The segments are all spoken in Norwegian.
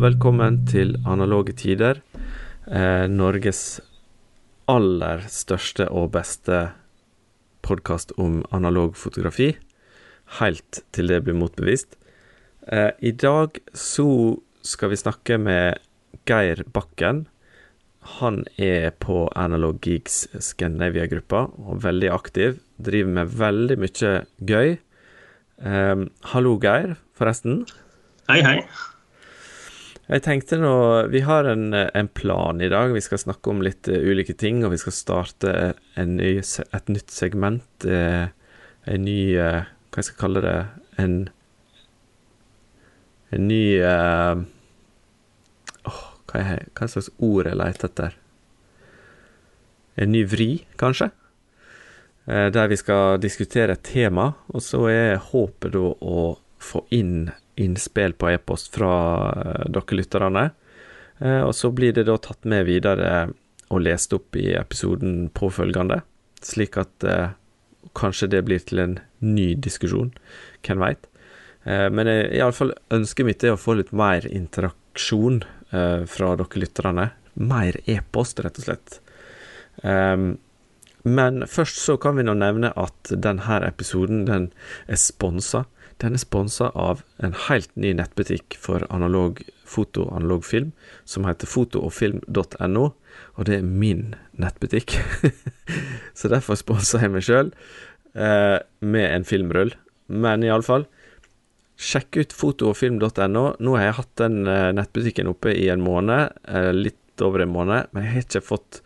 velkommen til Analoge tider. Eh, Norges aller største og beste podkast om analog fotografi. Helt til det blir motbevist. Eh, I dag så skal vi snakke med Geir Bakken. Han er på Analog Geeks Scandinavia-gruppa og veldig aktiv. Driver med veldig mye gøy. Eh, hallo, Geir, forresten. Hei, hei. Jeg tenkte nå Vi har en, en, plan i dag. Vi skal snakke om litt uh, ulike ting, og vi skal starte ny, et nytt segment. Uh, en ny hva Hva jeg skal kalle det? En En ny oh, hva, er, hva slags ord jeg leter etter? En ny vri, kanskje? der vi skal diskutere et tema, og så er håpet da å få inn innspill på e-post fra uh, dere lytterne. Uh, og så blir det da tatt med videre og lest opp i episoden påfølgende, slik at uh, kanskje det blir til en ny diskusjon. Hvem veit. men iallfall ønsket mitt er å få litt mer interaksjon fra dere lytterne. Mer e-post, rett og slett. Men først så kan vi nå nevne at denne episoden den er sponsa den er sponsa av en helt ny nettbutikk for analog foto og analog film, som heter fotoogfilm.no, og det er min nettbutikk. Så derfor sponser jeg meg sjøl eh, med en filmrull. Men iallfall, sjekk ut fotoogfilm.no. Nå har jeg hatt den eh, nettbutikken oppe i en måned, eh, litt over en måned, men jeg har ikke fått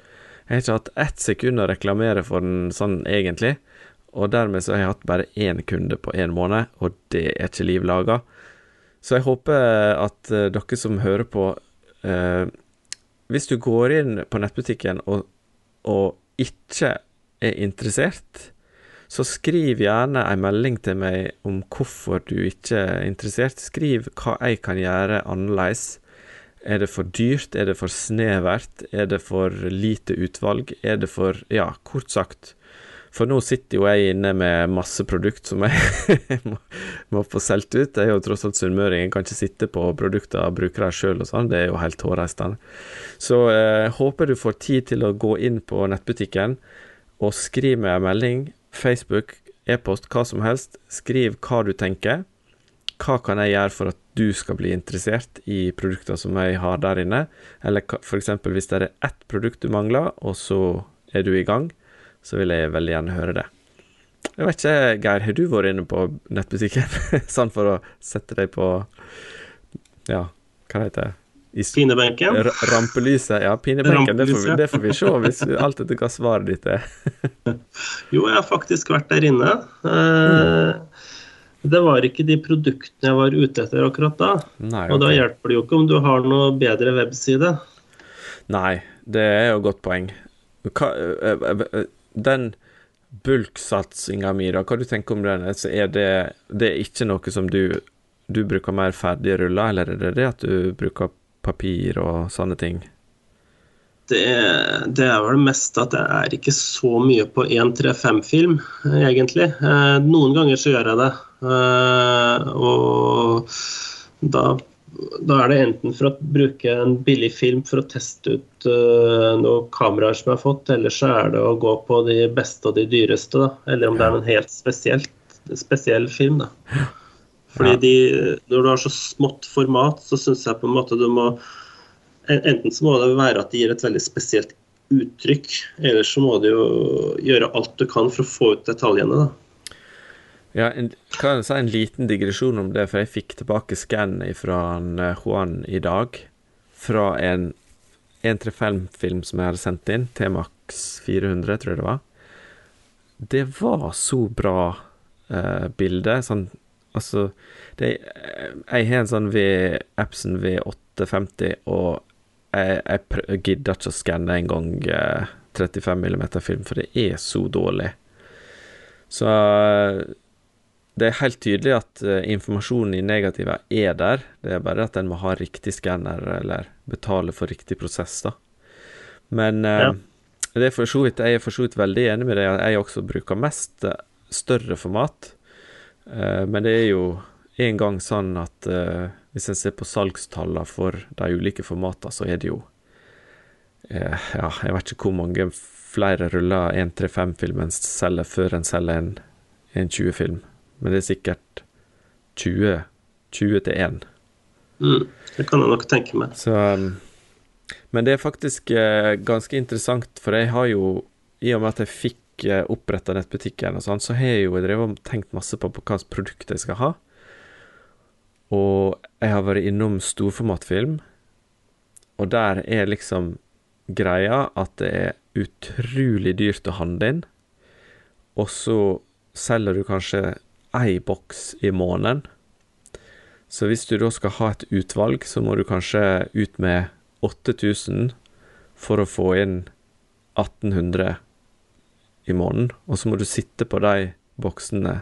Jeg har ikke hatt ett sekund å reklamere for den sånn egentlig. Og dermed så har jeg hatt bare én kunde på én måned, og det er ikke liv laga. Så jeg håper at uh, dere som hører på eh, Hvis du går inn på nettbutikken og, og, ikke er interessert, så skriv gjerne en melding til meg om hvorfor du ikke er interessert. Skriv hva jeg kan gjøre annerledes. Er det for dyrt? Er det for snevert? Er det for lite utvalg? Er det for Ja, kort sagt for nå sitter jo jeg inne med masse produkt som jeg må, få solgt ut. Jeg er jo tross alt sunnmøring, jeg kan ikke sitte på produkter og bruke dem sjøl og sånn. Det er jo helt hårreisende. Så eh, håper du får tid til å gå inn på nettbutikken og skriv meg en melding. Facebook, e-post, hva som helst. Skriv hva du tenker. Hva kan jeg gjøre for at du skal bli interessert i produkter som jeg har der inne? Eller f.eks. hvis det er ett produkt du mangler, og så er du i gang så vil jeg veldig gjerne høre det. Jeg vet ikke, Geir, har du vært inne på nettbutikken? sånn for å sette deg på Ja, hva heter det? Pinebenken? Rampelyset. Ja, pinebenken. Det, får vi, det får vi se, hvis vi, alt etter hva svaret ditt er. jo, jeg har faktisk vært der inne. Eh, det var ikke de produktene jeg var ute etter akkurat da. Nei, okay. Og da hjelper det jo ikke om du har noe bedre webside. Nei, det er jo et godt poeng. Hva, den bulksatsinga mi, da, hva du tenker om den? Altså, er det, det er ikke noe som du Du bruker mer ferdige ruller, eller er det det at du bruker papir og sånne ting? Det, det, er vel mest at jeg er ikke så mye på 135-film, egentlig. Eh, noen ganger så gjør jeg det. Eh, og da da er det enten for å bruke en billig film for å teste ut uh, noen kameraer som jeg har fått, eller så er det å gå på de beste og de dyreste, da. Eller om det er en helt spesielt, spesiell film, da. Fordi de, når du har så smått format, så syns jeg på en måte du må Enten så må det være at de gir et veldig spesielt uttrykk, eller så må du jo gjøre alt du kan for å få ut detaljene, da. Ja, en, kan jeg si en liten digresjon om det, for jeg fikk tilbake skannet fra eh, Juan i dag. Fra en 135-film som jeg hadde sendt inn, T-Max 400, tror jeg det var. Det var så bra eh, bilde. Sånn Altså, det, eh, jeg har en sånn V, Epson V850, og jeg, jeg gidder ikke å skanne en gang eh, 35 mm film, for det er så dårlig. Så det er helt tydelig at uh, informasjonen i negativa er der, det er bare at en må ha riktig skanner eller betale for riktig prosess, da. Men uh, ja. det er for så vidt, jeg er for så vidt veldig enig med deg, jeg også bruker mest uh, større format. men det er jo en gang sånn at Hvis en ser på salgstallene for de ulike formatene, så er det jo eh, Ja, jeg vet ikke hvor mange flere ruller 135-filmen selger før en selger en, en 20-film, men det er sikkert 20, 20 til 1. Mm, det kan jeg nok tenke meg. Så um, Men det er faktisk eh, ganske interessant, for jeg har jo, i og med at jeg fikk eh, oppretta nettbutikken og sånn, så har jeg jo drevet og tenkt masse på, på hva slags produkt jeg skal ha. Og jeg har vært innom storformatfilm, og der er liksom greia at det er utrolig dyrt å handle inn, og så selger du kanskje ei boks i måneden. Så hvis du da skal ha et utvalg, så må du kanskje ut med 8000 for å få inn 1800 i måneden, og så må du sitte på de boksene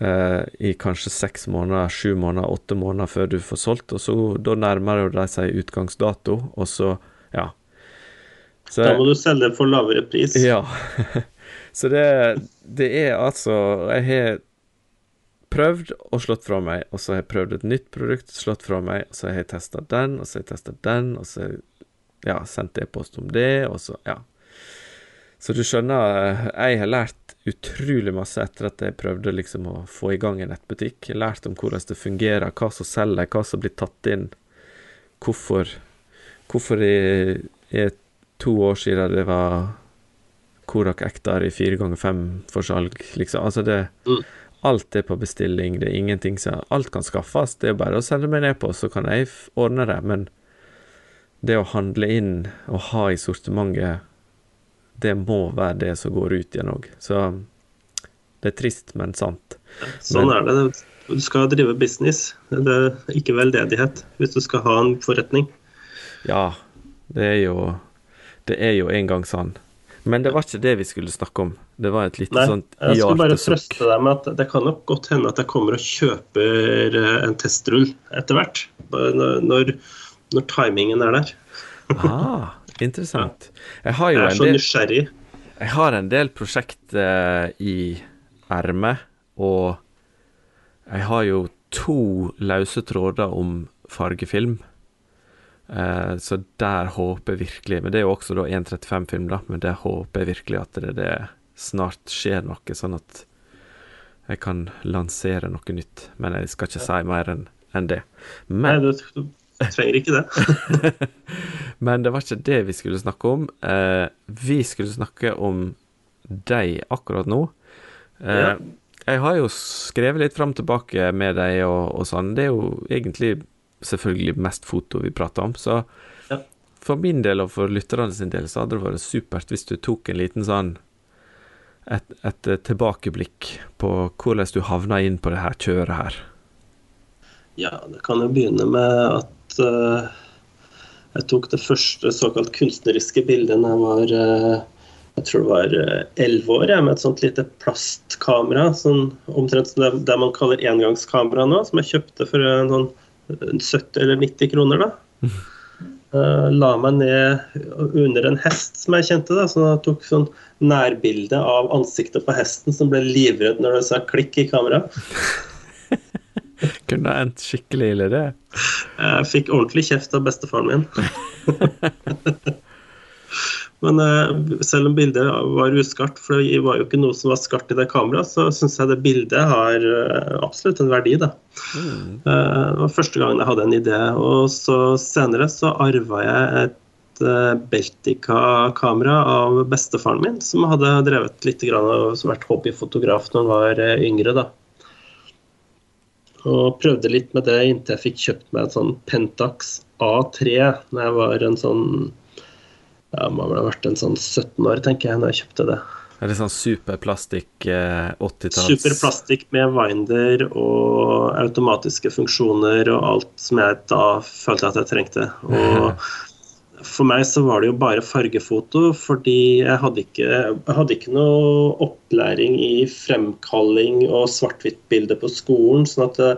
eh, i kanskje seks måneder, sju måneder, åtte måneder før du får solgt, og så da nærmer de seg utgangsdato, og så, ja. Så, da må du selge for lavere pris. Ja. så det, det er altså Jeg har prøvd og slått fra meg, og så har jeg prøvd et nytt produkt, slått fra meg, og så har jeg testa den, og så har jeg testa den, og så ja, sendt e-post om det, og så ja. Så du skjønner, jeg har lært utrolig masse etter at jeg prøvde liksom å få i gang en nettbutikk. Jeg lært om hvordan det fungerer, hva som selger, hva som blir tatt inn, hvorfor Hvorfor det er to år siden det var Korak Ektar i fire ganger fem for salg, liksom. Altså det Mm. Alt er på bestilling, det er ingenting som Alt kan skaffes, det er bare å sende meg en e-post, så kan jeg ordne det. Men det å handle inn og ha i sortimentet, det må være det som går ut igjen òg. Så det er trist, men sant. Sånn Men- er det. Du skal drive business, det er ikke veldedighet, hvis du skal ha en forretning. Ja, det er jo Det er jo en gang sånn. Men det var ikke det vi skulle snakke om. Det var et lite Nei, sånt jeg skulle bare trøste deg med at det kan nok godt hende at jeg kommer og kjøper eh, en testrull etter hvert. Når, når, timingen er der. Ah, interessant. Jeg har jo Jeg er en så del nysgjerrig. Jeg har en del prosjekt eh, i ermet, og jeg har jo to løse tråder om fargefilm. Eh, så der håper jeg virkelig Men det er jo også da 1.35-film, da, men der håper jeg virkelig at det, det snart skjer noe, sånn at jeg kan lansere noe nytt. Men jeg skal ikke si mer enn en det. Nei, Men du, du trenger ikke det. Men det var ikke det vi skulle snakke om. Eh, vi skulle snakke om deg akkurat nå. Eh. Jeg har jo skrevet litt fram tilbake med deg og, og sånn. Det er jo egentlig selvfølgelig mest foto vi prater om, så Ja. for min del og for lytterne sin del så hadde det vært supert hvis du tok en liten sånn et, et eh, tilbakeblikk på hvordan du havna inn på det her kjøret her. Ja, det kan jo begynne med at uh, jeg tok det første såkalt kunstneriske bildet da jeg var uh, jeg tror det var elleve år, jeg, med et sånt lite plastkamera. Sånn, omtrent som det, det man kaller engangskamera nå, som jeg kjøpte for en sånn 70 eller 90 kroner. da. Uh, la meg ned under en hest som jeg kjente, da, så jeg tok sånn nærbilde av ansiktet på hesten som ble livredd når det sa klikk i kameraet. Kunne ha endt skikkelig ille, det. Jeg fikk ordentlig kjeft av bestefaren min. Men eh, selv om bildet var uskarpt, for det var jo ikke noe som var skarpt i det kameraet, så syns jeg det bildet har eh, absolutt en verdi, da. Mm. Eh, Det var første gangen jeg hadde en idé. Og så senere så arva jeg et Beltica-kamera av bestefaren min, som hadde drevet litt grann og vært hobbyfotograf når han var yngre, da. Og prøvde litt med det inntil jeg fikk kjøpt meg et sånn Pentax A3 når jeg var en sånn ja, vel ha vært en sånn 17 år, tenker jeg, når jeg kjøpte det. Er det sånn superplastikk eh, 80-talls Superplastikk med winder og automatiske funksjoner og alt som jeg da følte at jeg trengte. Og for meg så var det jo bare fargefoto, fordi jeg hadde ikke, jeg hadde ikke noe opplæring i fremkalling og svart-hvitt-bilde på skolen. sånn at det,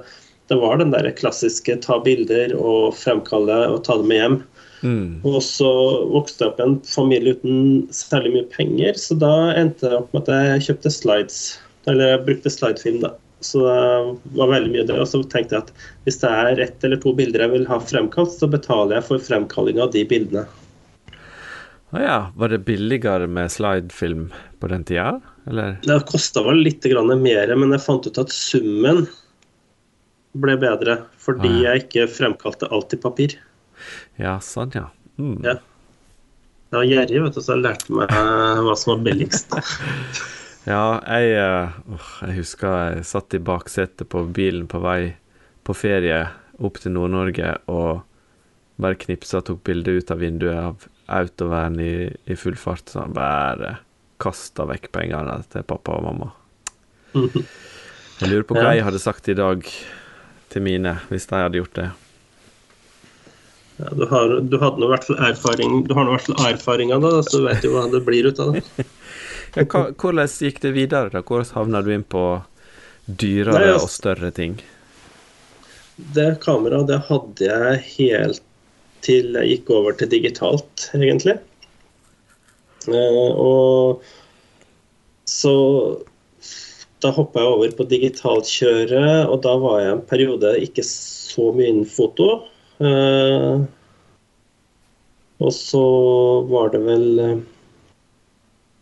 det var den der klassiske ta bilder og fremkalle og ta dem med hjem. Mm. Og så vokste jeg opp i en familie uten særlig mye penger, så da endte jeg opp med at jeg kjøpte slides. Eller jeg brukte slidefilm, da. Så det var veldig mye det. Og så tenkte jeg at hvis det er ett eller to bilder jeg vil ha fremkalt, så betaler jeg for fremkalling av de bildene. Å ja. Var det billigere med slidefilm på den tida, eller? Det kosta vel litt mer, men jeg fant ut at summen ble bedre fordi Ah, ja. jeg ikke fremkalte alt i papir. Ja, sånn, ja. Mm. Ja. Jeg var gjerrig, vet du, så jeg lærte meg hva som var billigst. Ja, jeg, uh, jeg husker jeg satt i baksetet på bilen på vei på ferie opp til Nord-Norge og bare knipsa og tok bilde ut av vinduet av autovern i, i full fart. Så jeg bare kasta vekk pengene til pappa og mamma. Jeg lurer på hva jeg hadde sagt i dag til mine, hvis de hadde gjort det. Ja, du, har, du hadde nå i hvert fall erfaring Du har nå i hvert fall erfaringer, da, så du vet jo hva det blir ut av det. Ja, hvordan gikk det videre? da? Hvordan havna du inn på dyrere Nei, altså- og større ting? Det kameraet det hadde jeg helt til jeg gikk over til digitalt, egentlig. Eh, og så da hoppa jeg over på digitalkjøret, og da var jeg en periode ikke så mye innen foto. Eh, og så var det vel eh,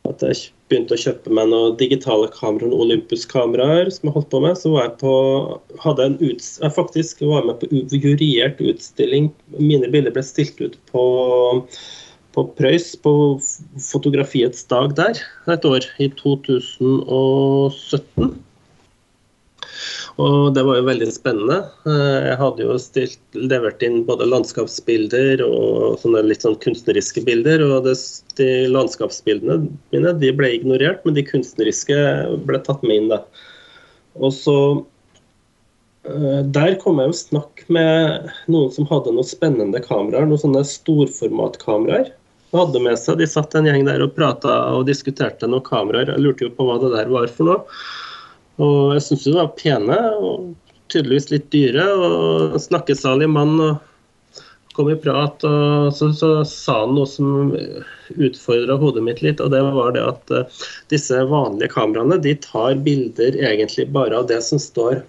at jeg begynte å kjøpe meg noen digitale kameraer, noen Olympus-kameraer som jeg holdt på med. Så var jeg på hadde en uts Jeg faktisk var med på juriert utstilling. Mine bilder ble stilt ut på, på Prøys på fotografiets dag der et år, i 2017. Og det var jo veldig spennende. Eh, Jeg hadde jo stilt, levert inn både landskapsbilder og sånne litt sånn kunstneriske bilder. Og det, de landskapsbildene mine de ble ignorert, men de kunstneriske ble tatt med inn. da. Og så eh, Der kom jeg i snakk med noen som hadde noen spennende kameraer. Noen sånne storformatkameraer. De hadde med seg, De satt en gjeng der og prata og diskuterte noen kameraer. Jeg lurte jo på hva det der var for noe. Og jeg syntes de var pene og tydeligvis litt dyre. Og snakkesalig mann og kom i prat. Og så, så sa han noe som utfordra hodet mitt litt, og det var det at uh, disse vanlige kameraene de tar bilder egentlig bare av det som står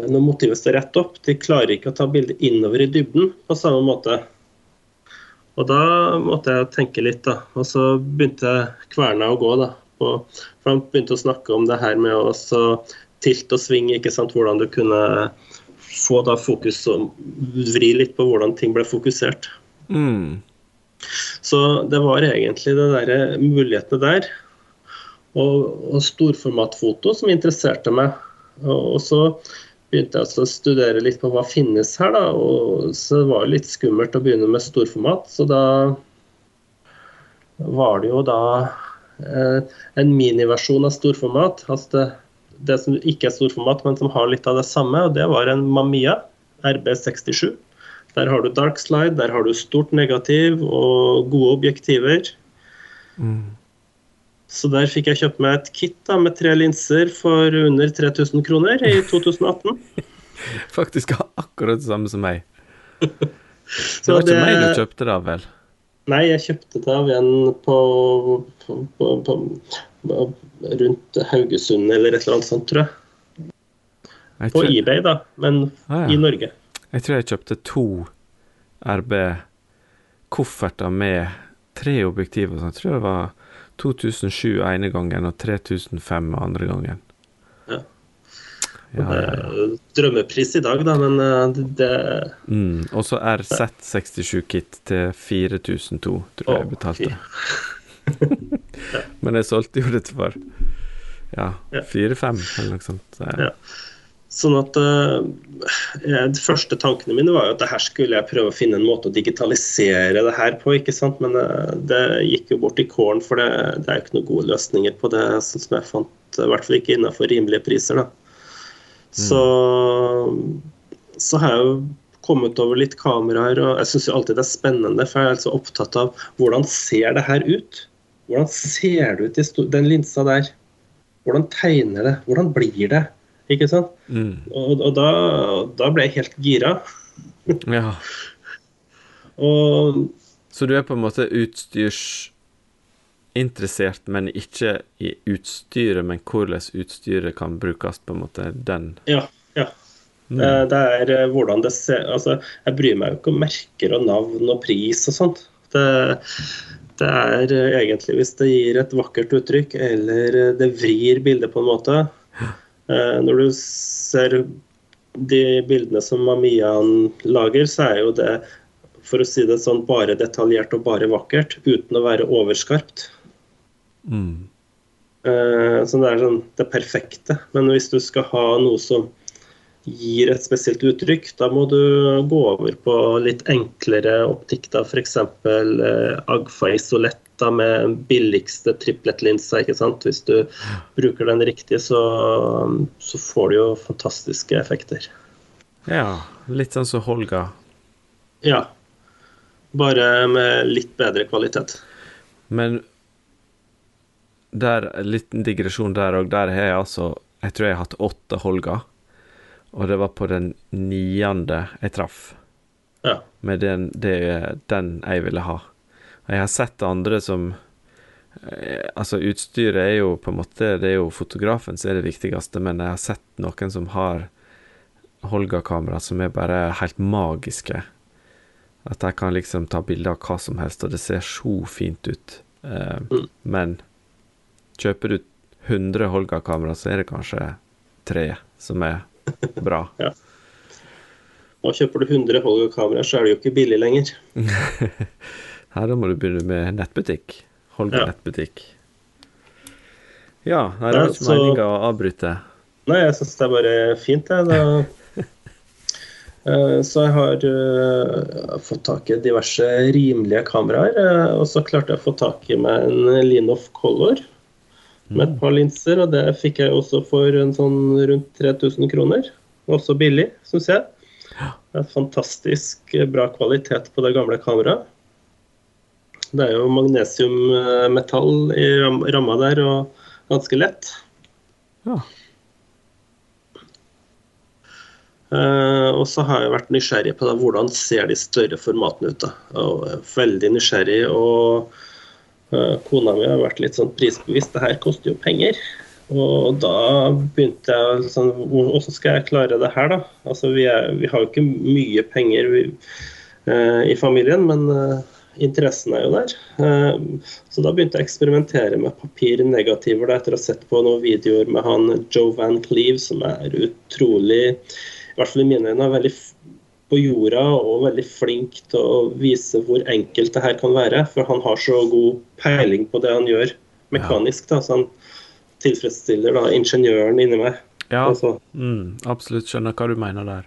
når motivet står rett opp. De klarer ikke å ta bilder innover i dybden på samme måte. Og da måtte jeg tenke litt, da. Og så begynte kverna å gå, da. For han begynte å snakke om det her med å tilt og sving, ikke sant. Hvordan du kunne få da fokus og vri litt på hvordan ting ble fokusert. Mm. Så det var egentlig det der, mulighetene der. Og, og storformatfoto som interesserte meg. Og, og så begynte jeg altså å studere litt på hva finnes her, da. Og så det var litt skummelt å begynne med storformat, så da var det jo da eh, en miniversjon av storformat. Altså det, det som ikke er storformat, men som har litt av det samme, og det var en Mamiya RB67. Der har du dark slide, der har du stort negativ og gode objektiver. Mm. Så der fikk jeg kjøpt meg et kit da, med tre linser for under 3000 kroner i 2018. Faktisk akkurat det samme som meg. Det var ikke det- meg du kjøpte det av, vel? Nei, jeg kjøpte det av en på, på, på, på, rundt Haugesund eller et eller annet sånt, tror jeg. Jeg På eBay, da, men Ah, ja. i Norge. jeg tror jeg kjøpte to RB-kofferter med tre objektiver. Så jeg tror det var 2007 ene gangen og 3005 andre gangen. Ja. Det Drømmepris i dag, da, men eh, det, det Mm. Og så RZ67-kit til 4002, tror jeg jeg betalte. Men jeg solgte jo det for ja, Ja. 4-5 eller noe sånt. Så, Ja. Sånn at eh, De første tankene mine var jo at det her skulle jeg prøve å finne en måte å digitalisere det her på. ikke sant? Men eh, det gikk jo bort i kålen, for det, det er ikke noen gode løsninger på det. sånn som jeg fant, I hvert fall ikke innenfor rimelige priser. da. Så, så har jeg jo kommet over litt kameraer, og jeg syns alltid det er spennende, for jeg er altså opptatt av hvordan ser det her ut? Hvordan ser det ut i den linsa der? Hvordan tegner det? Hvordan blir det? Ikke sant? mm. Og, og da, da ble jeg helt gira. ja. Og Så du er på en måte utstyrs... interessert, men ikke i utstyret, men hvordan utstyret kan brukes, på en måte. Den Ja. ja. Mm. Eh, Det er eh, hvordan det ser Altså, jeg bryr meg jo ikke om merker og navn og pris og sånt. Det, det er eh, egentlig hvis det gir et vakkert uttrykk, eller det vrir bildet på en måte. Når du ser de bildene som Mamian lager, så er jo det, for å si det sånn, bare detaljert og bare vakkert, uten å være overskarpt. Mm. Eh, Så det er sånn det perfekte. Men hvis du skal ha noe som gir et spesielt uttrykk, da må du gå over på litt enklere optikk. da F.eks. Eh, Agfa Isoletta med billigste triplettlinsa. ikke sant? Hvis du bruker den riktig, så, så får du jo fantastiske effekter. Ja, litt sånn som Holga. Ja. Bare med litt bedre kvalitet. Men der, en liten digresjon der òg. Der har jeg altså Jeg tror jeg har hatt åtte Holga. Og det var på den niende jeg traff Ja. med den, det, den jeg ville ha. Og jeg har sett andre som eh, Altså, utstyret er jo på en måte Det er jo fotografen som er det viktigste, men jeg har sett noen som har Holga-kamera som er bare helt magiske. At jeg kan liksom ta bilder av hva som helst, og det ser så fint ut. Uh, Mm. Men kjøper du 100 Holga-kamera, så er det kanskje tre som er bra. Og kjøper du 100 Holga-kameraer, så er det jo ikke billig lenger. Her da må du begynne med nettbutikk. Holga Ja. nettbutikk. Ja, nei, det Ja, var ikke så- meninga å avbryte. Nei, jeg syns det er bare fint, jeg. Da. Eh, Så jeg har uh, fått tak i diverse rimelige kameraer. Uh, Og så klarte jeg å få tak i meg en Linoff Color med et par linser. Og det fikk jeg også for en sånn rundt 3000 kroner. Også billig, syns jeg. Det er fantastisk eh, bra kvalitet på det gamle kameraet. Det er jo magnesiummetall i ram- ramma der, og ganske lett. Ja. Uh, og så har jeg vært nysgjerrig på det, hvordan ser de større formatene ut. da. Og er veldig nysgjerrig, og eh, kona mi har vært litt sånn prisbevisst. Det her koster jo penger. Og da begynte jeg sånn Hvordan skal jeg klare det her, da? Altså, vi, er, vi har jo ikke mye penger vi, eh, i familien, men eh, interessen er jo der. Eh, så da begynte jeg å eksperimentere med papirnegativer da, etter å ha sett på noen videoer med han Joe Van Cleve, som er utrolig i hvert fall i mine øyne, veldig på jorda og veldig flink til å vise hvor enkelt det her kan være. For han har så god peiling på det han gjør mekanisk. da, så han tilfredsstiller da ingeniøren inni meg. Ja, Altså, mm, absolutt. Skjønner hva du mener der.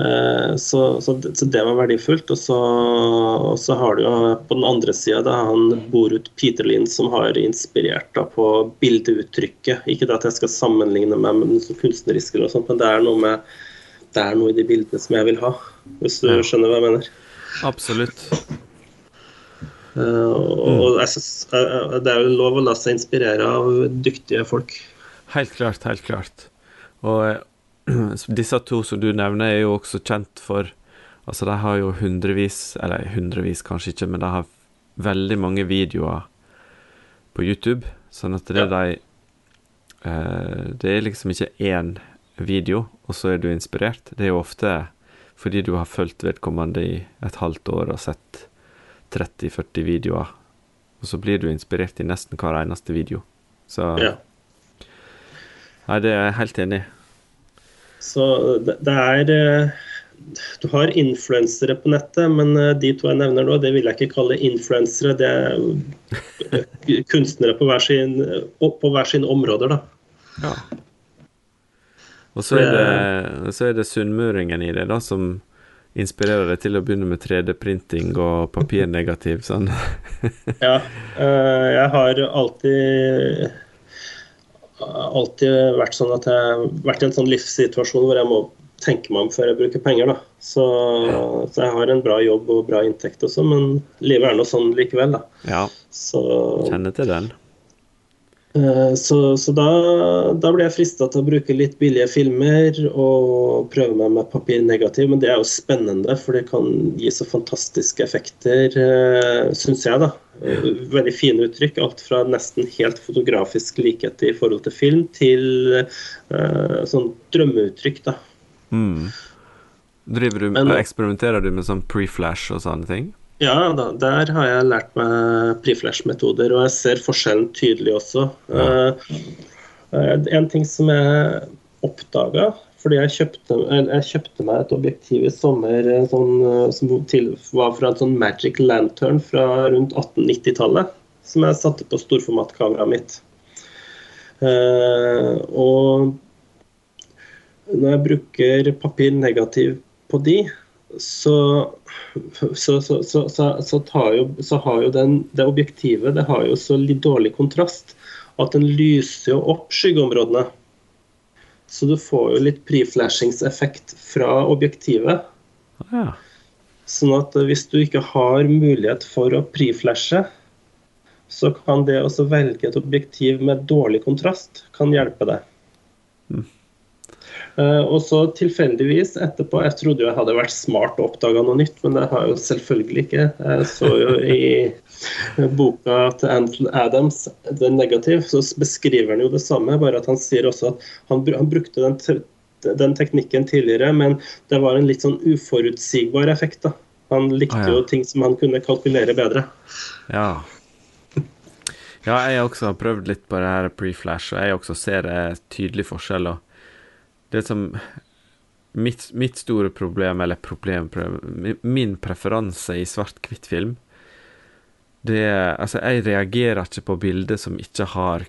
eh, så, så, så det var verdifullt. Og så, og så har du jo på den andre sida han Borut Peterlin som har inspirert da på bildeuttrykket. Ikke at jeg skal sammenligne meg med noe kunstnerisk, eller sånt, men det er noe med det er noe i de bildene som jeg vil ha, hvis du Ja. skjønner hva jeg mener. Absolutt. Uh, og, jeg synes, uh, det er jo lov å la seg inspirere av dyktige folk. Helt klart, helt klart. Og uh, disse to som du nevner, er jo også kjent for Altså, de har jo hundrevis, eller hundrevis kanskje ikke, men de har veldig mange videoer på YouTube, sånn at det Ja. de Det er liksom ikke én video, og så er du inspirert. Det er jo ofte fordi du har fulgt vedkommende i et halvt år og sett 30-40 videoer, og så blir du inspirert i nesten hver eneste video. Så Ja. Nei, det er jeg helt enig i. Så det, det er eh, Du har influensere på nettet, men eh, de to jeg nevner nå, det vil jeg ikke kalle influensere. Det er eh, kunstnere på hver sin, på hver sin områder, da. Ja. Og så er det, så er det sunnmøringen i det, da, som inspirerer deg til å begynne med 3D-printing og papirnegativ. Sånn. Ja, eh, jeg har alltid alltid vært sånn at jeg har vært i en sånn livssituasjon hvor jeg må tenke meg om før jeg bruker penger. da. Så, så jeg har en bra jobb og bra inntekt også, men livet er nå sånn likevel, da. Ja, Så kjenner til den. Eh, så, så da, da ble jeg frista til å bruke litt billige filmer og prøve meg med papirnegativ. Men det er jo spennende, for det kan gi så fantastiske effekter, uh, syns jeg. da. Uh, veldig fine uttrykk. Alt fra nesten helt fotografisk likhet i forhold til film, til uh, sånn drømmeuttrykk. da. Mm. Driver du, Men, eksperimenterer du med sånn pre-flash og sånne ting? Ja, da, der har jeg lært meg preflash-metoder, og jeg ser forskjellen tydelig også. Ja. Uh, en ting som jeg oppdaga fordi jeg kjøpte, jeg kjøpte, meg et objektiv i sommer eh, sånn, som til, var fra en sånn Magic Lantern fra rundt 1890-tallet. Som jeg satte på storformatkameraet mitt. Uh, og når jeg bruker papir negativ på de, så, så, så, så, jo, så har jo den, det objektivet det har jo så litt dårlig kontrast at den lyser jo opp skyggeområdene. Så du får jo litt preflashingseffekt fra objektivet. Ja. Sånn at hvis du ikke har mulighet for å preflashe, så kan det å velge et objektiv med dårlig kontrast kan hjelpe deg. Mm. Eh, og så tilfeldigvis etterpå Jeg trodde jo jeg hadde vært smart og oppdaga noe nytt, men det har jeg jo selvfølgelig ikke. Jeg så jo i boka til Anthony Adams, 'The Negative', så beskriver han jo det samme, bare at han sier også at han, han brukte den, den, teknikken tidligere, men det var en litt sånn uforutsigbar effekt. da. Han likte ah, ja. jo ting som han kunne kalkulere bedre. Ja. Ja, jeg også har prøvd litt på det her pre-flash, og jeg også ser tydelig forskjell. og det som mitt, mitt, store problem, eller problem, Min preferanse i svart-hvitt-film det er Altså, jeg reagerer ikke på bilder som ikke har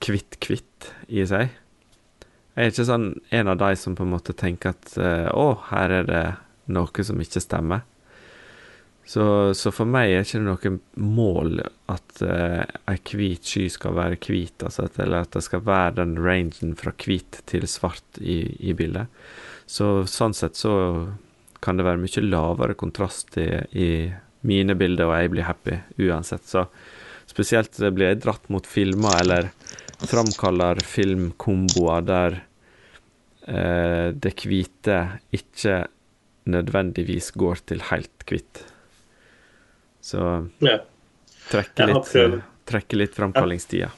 hvitt-hvitt i seg. Jeg er ikke sånn en av de som på en måte tenker at eh, å, her er det noe som ikke stemmer. Så, så, for meg er det ikke noe mål at uh, hvit sky skal være hvit, altså at, eller at det skal være den rangen fra hvit til svart i, i, bildet. Så sånn sett så kan det være mye lavere kontrast i, i mine bilder, og jeg blir happy uansett. Så spesielt blir jeg dratt mot filmer eller framkaller filmkomboer der uh, det hvite ikke nødvendigvis går til helt hvitt. Så ja. trekke, litt, trekke litt framkallingstida.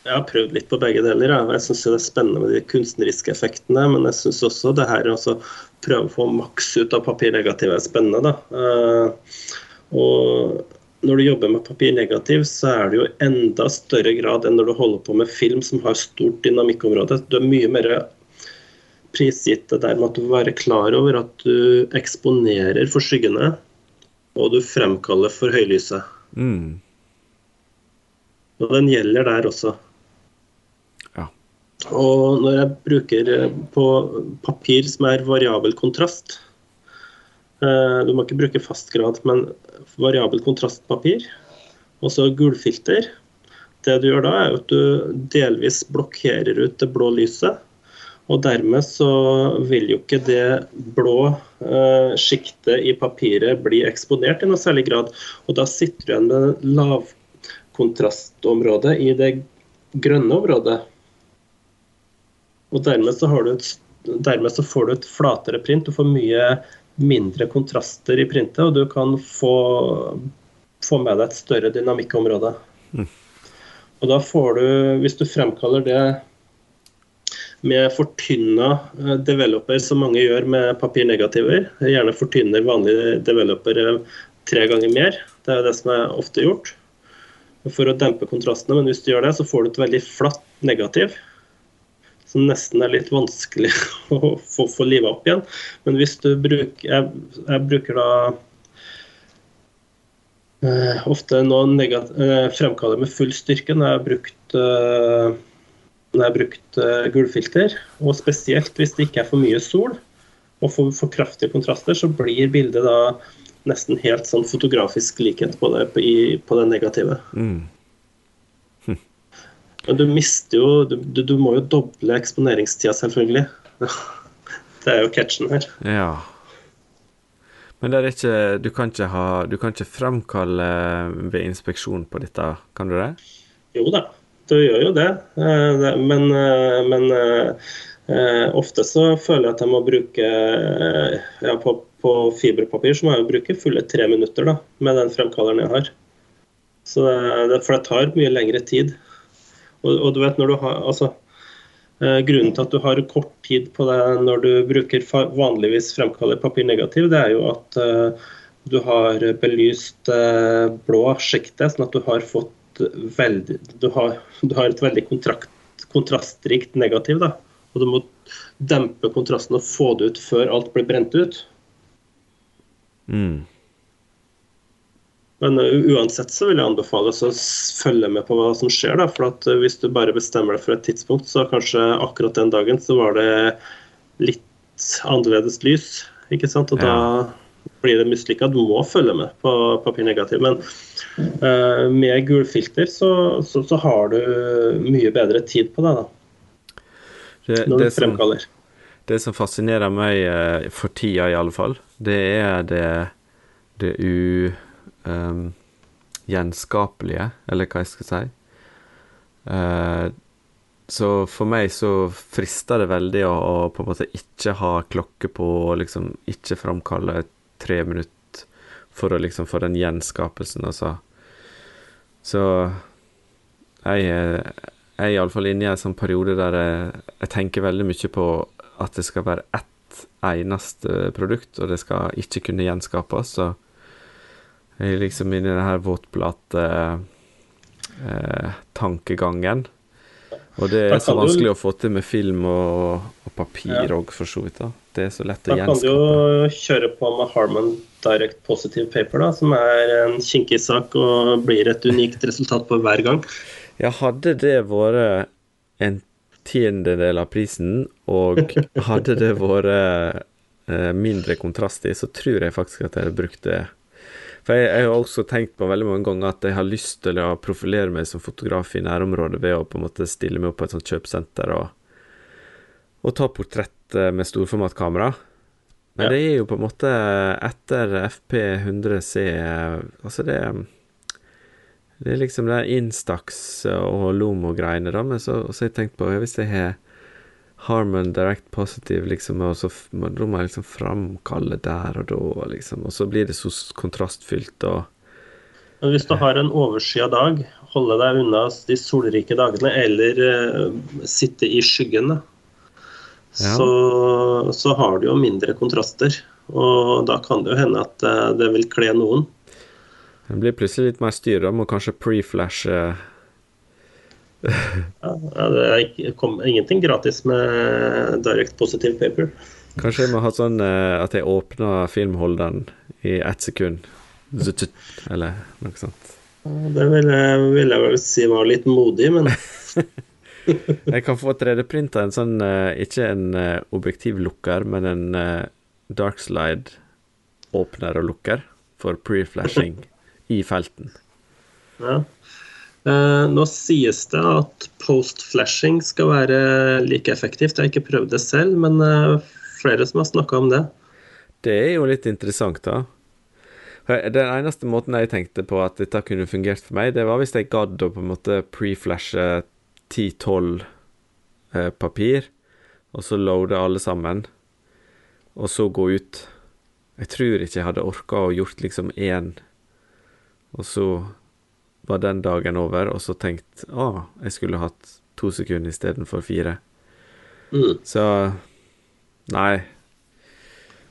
Jeg har prøvd litt på begge deler. Ja. Jeg syns det er spennende med de kunstneriske effektene, men jeg syns også det her å prøve å få maks ut av papirnegativet er spennende. Uh, og når du jobber med papirnegativ, så er det jo enda større grad enn når du holder på med film som har stort dynamikkområde. Du er mye mer prisgitt det der med at du må være klar over at du eksponerer for skyggene og du fremkaller for høylyset. Mm. Og den gjelder der også. Ja. Og når jeg bruker eh, på papir som er variabel kontrast eh, Du må ikke bruke fast grad, men variabel kontrastpapir. Og så gulfilter. Det du gjør da, er at du delvis blokkerer ut det blå lyset. Og dermed så vil jo ikke det blå eh, sjiktet i papiret blir eksponert i noe særlig grad. Og da sitter du igjen med lavkontrastområdet i det grønne området. Og dermed så, et, dermed så, får du et flatere print. Du får mye mindre kontraster i printet, og du kan få, få med deg et større dynamikkområde. Mm. Og da får du, hvis du fremkaller det med fortynna eh, developer, som mange gjør med papirnegativer. Gjerne fortynner vanlige developere tre ganger mer. Det er det som er ofte gjort for å dempe kontrastene. Men hvis du gjør det, så får du et veldig flatt negativ. Som nesten er litt vanskelig å få, få livet opp igjen. Men hvis du bruker Jeg, jeg bruker da eh, ofte noe eh, fremkaller med full styrke når jeg har brukt eh, jeg brukt uh, gulvfilter. Og spesielt hvis det ikke er for mye sol og for, for kraftige kontraster, så blir bildet da nesten helt sånn fotografisk likhet på det, i, på det negative. Mm. Hm. Men du mister jo du, du, må jo doble eksponeringstida, selvfølgelig. det er jo catchen her. Ja. Men det ikke, du, kan ha, du kan ikke fremkalle ved inspeksjon på dette, kan du det? Jo da. Det gjør jo det. Eh, men, eh, men eh, ofte så føler jeg at jeg må bruke ja, på, på, fiberpapir så må jeg bruke fulle tre minutter da, med den fremkalleren jeg har. Så det, for det tar mye lengre tid. Og, og du vet når du har altså, Grunnen til at du har kort tid på det når du bruker vanligvis fremkaller papir negativ, det er jo at du har belyst blå sjiktet, sånn at du har fått veldig Du har, du har et veldig kontrakt, kontrastrikt negativ, da. Og du må dempe kontrasten og få det ut før alt blir brent ut. Mm. Men uh, uansett så vil jeg anbefale å følge med på hva som skjer. da, for at uh, Hvis du bare bestemmer deg for et tidspunkt, så kanskje akkurat den dagen så var det litt annerledes lys. ikke sant? Og ja. da blir det mislykka. Du må følge med på papirnegativ. Men uh, med gulfilter så, så, så, har du mye bedre tid på det. da. Det, når du fremkaller. Som, det som fascinerer meg uh, for tida, i alle fall, det er det, det ugjenskapelige, um, eller hva jeg skal si. Uh, så for meg så frister det veldig å, å, på en måte ikke ha klokke på, og liksom ikke framkalle tre minutter for å liksom få den gjenskapelsen, altså. Så jeg, jeg er iallfall inne i en sånn periode der jeg, jeg, tenker veldig mye på at det skal være ett eneste produkt, og det skal ikke kunne gjenskapes. Så jeg er liksom inne i denne våtplate tankegangen. Og det er så vanskelig å få til med film og, og papir òg, for så vidt. da. Det er så lett å gjenskape. Da kan du jo kjøre på med Harman Direct Positive Paper, da, som er en kinkig sak og blir et unikt resultat på hver gang. Ja, hadde det vært en tiendedel av prisen, og hadde det vært eh, mindre kontrast i, så tror jeg faktisk at jeg hadde brukt det for jeg, jeg, har også tenkt på veldig mange ganger at jeg har lyst til å profilere meg som fotograf i nærområdet ved å på en måte stille meg opp på et sånt kjøpesenter og, og ta portrett med storformatkamera. Men ja. det er jo på en måte etter FP 100C Altså, det Det er liksom det Instax og Lomo-greiene, da. Men så, så har jeg tenkt på Hvis jeg har Harmon Direct Positive, liksom, og så da må jeg liksom framkalle der og da, liksom. Og så blir det så kontrastfylt og Men Hvis du har en overskya dag, holde deg unna de solrike dagene, eller uh, sitte i skyggen, da, ja. så, så, har du jo mindre kontraster. Og da kan det jo hende at uh, det vil kle noen. Det blir plutselig litt mer styr, da. Må kanskje preflashe ja, det er kom, ingenting gratis med direct positive paper. Kanskje jeg må ha sånn uh, at jeg åpner filmholderen i ett sekund, eller noe sånt. Det ville jeg, vil jeg, vel si var litt modig, men Jeg kan få 3D-printa en sånn, uh, ikke en uh, objektivlukker, men en darkslide åpner og lukker for pre-flashing i felten. Ja. Eh, nå sies det at post-flashing skal være like effektivt. Jeg har ikke prøvd det selv, men eh, flere som har snakka om det. Det er jo litt interessant, da. Den eneste måten jeg tenkte på at dette kunne fungert for meg, det var hvis jeg gadd å på en måte pre-flashe 10-12 eh, papir, og så loade alle sammen, og så gå ut. Jeg tror ikke jeg hadde orka å gjort liksom én, og så var den dagen over, og så tenkt å, jeg skulle hatt to sekunder istedenfor fire. Mm. Så Nei.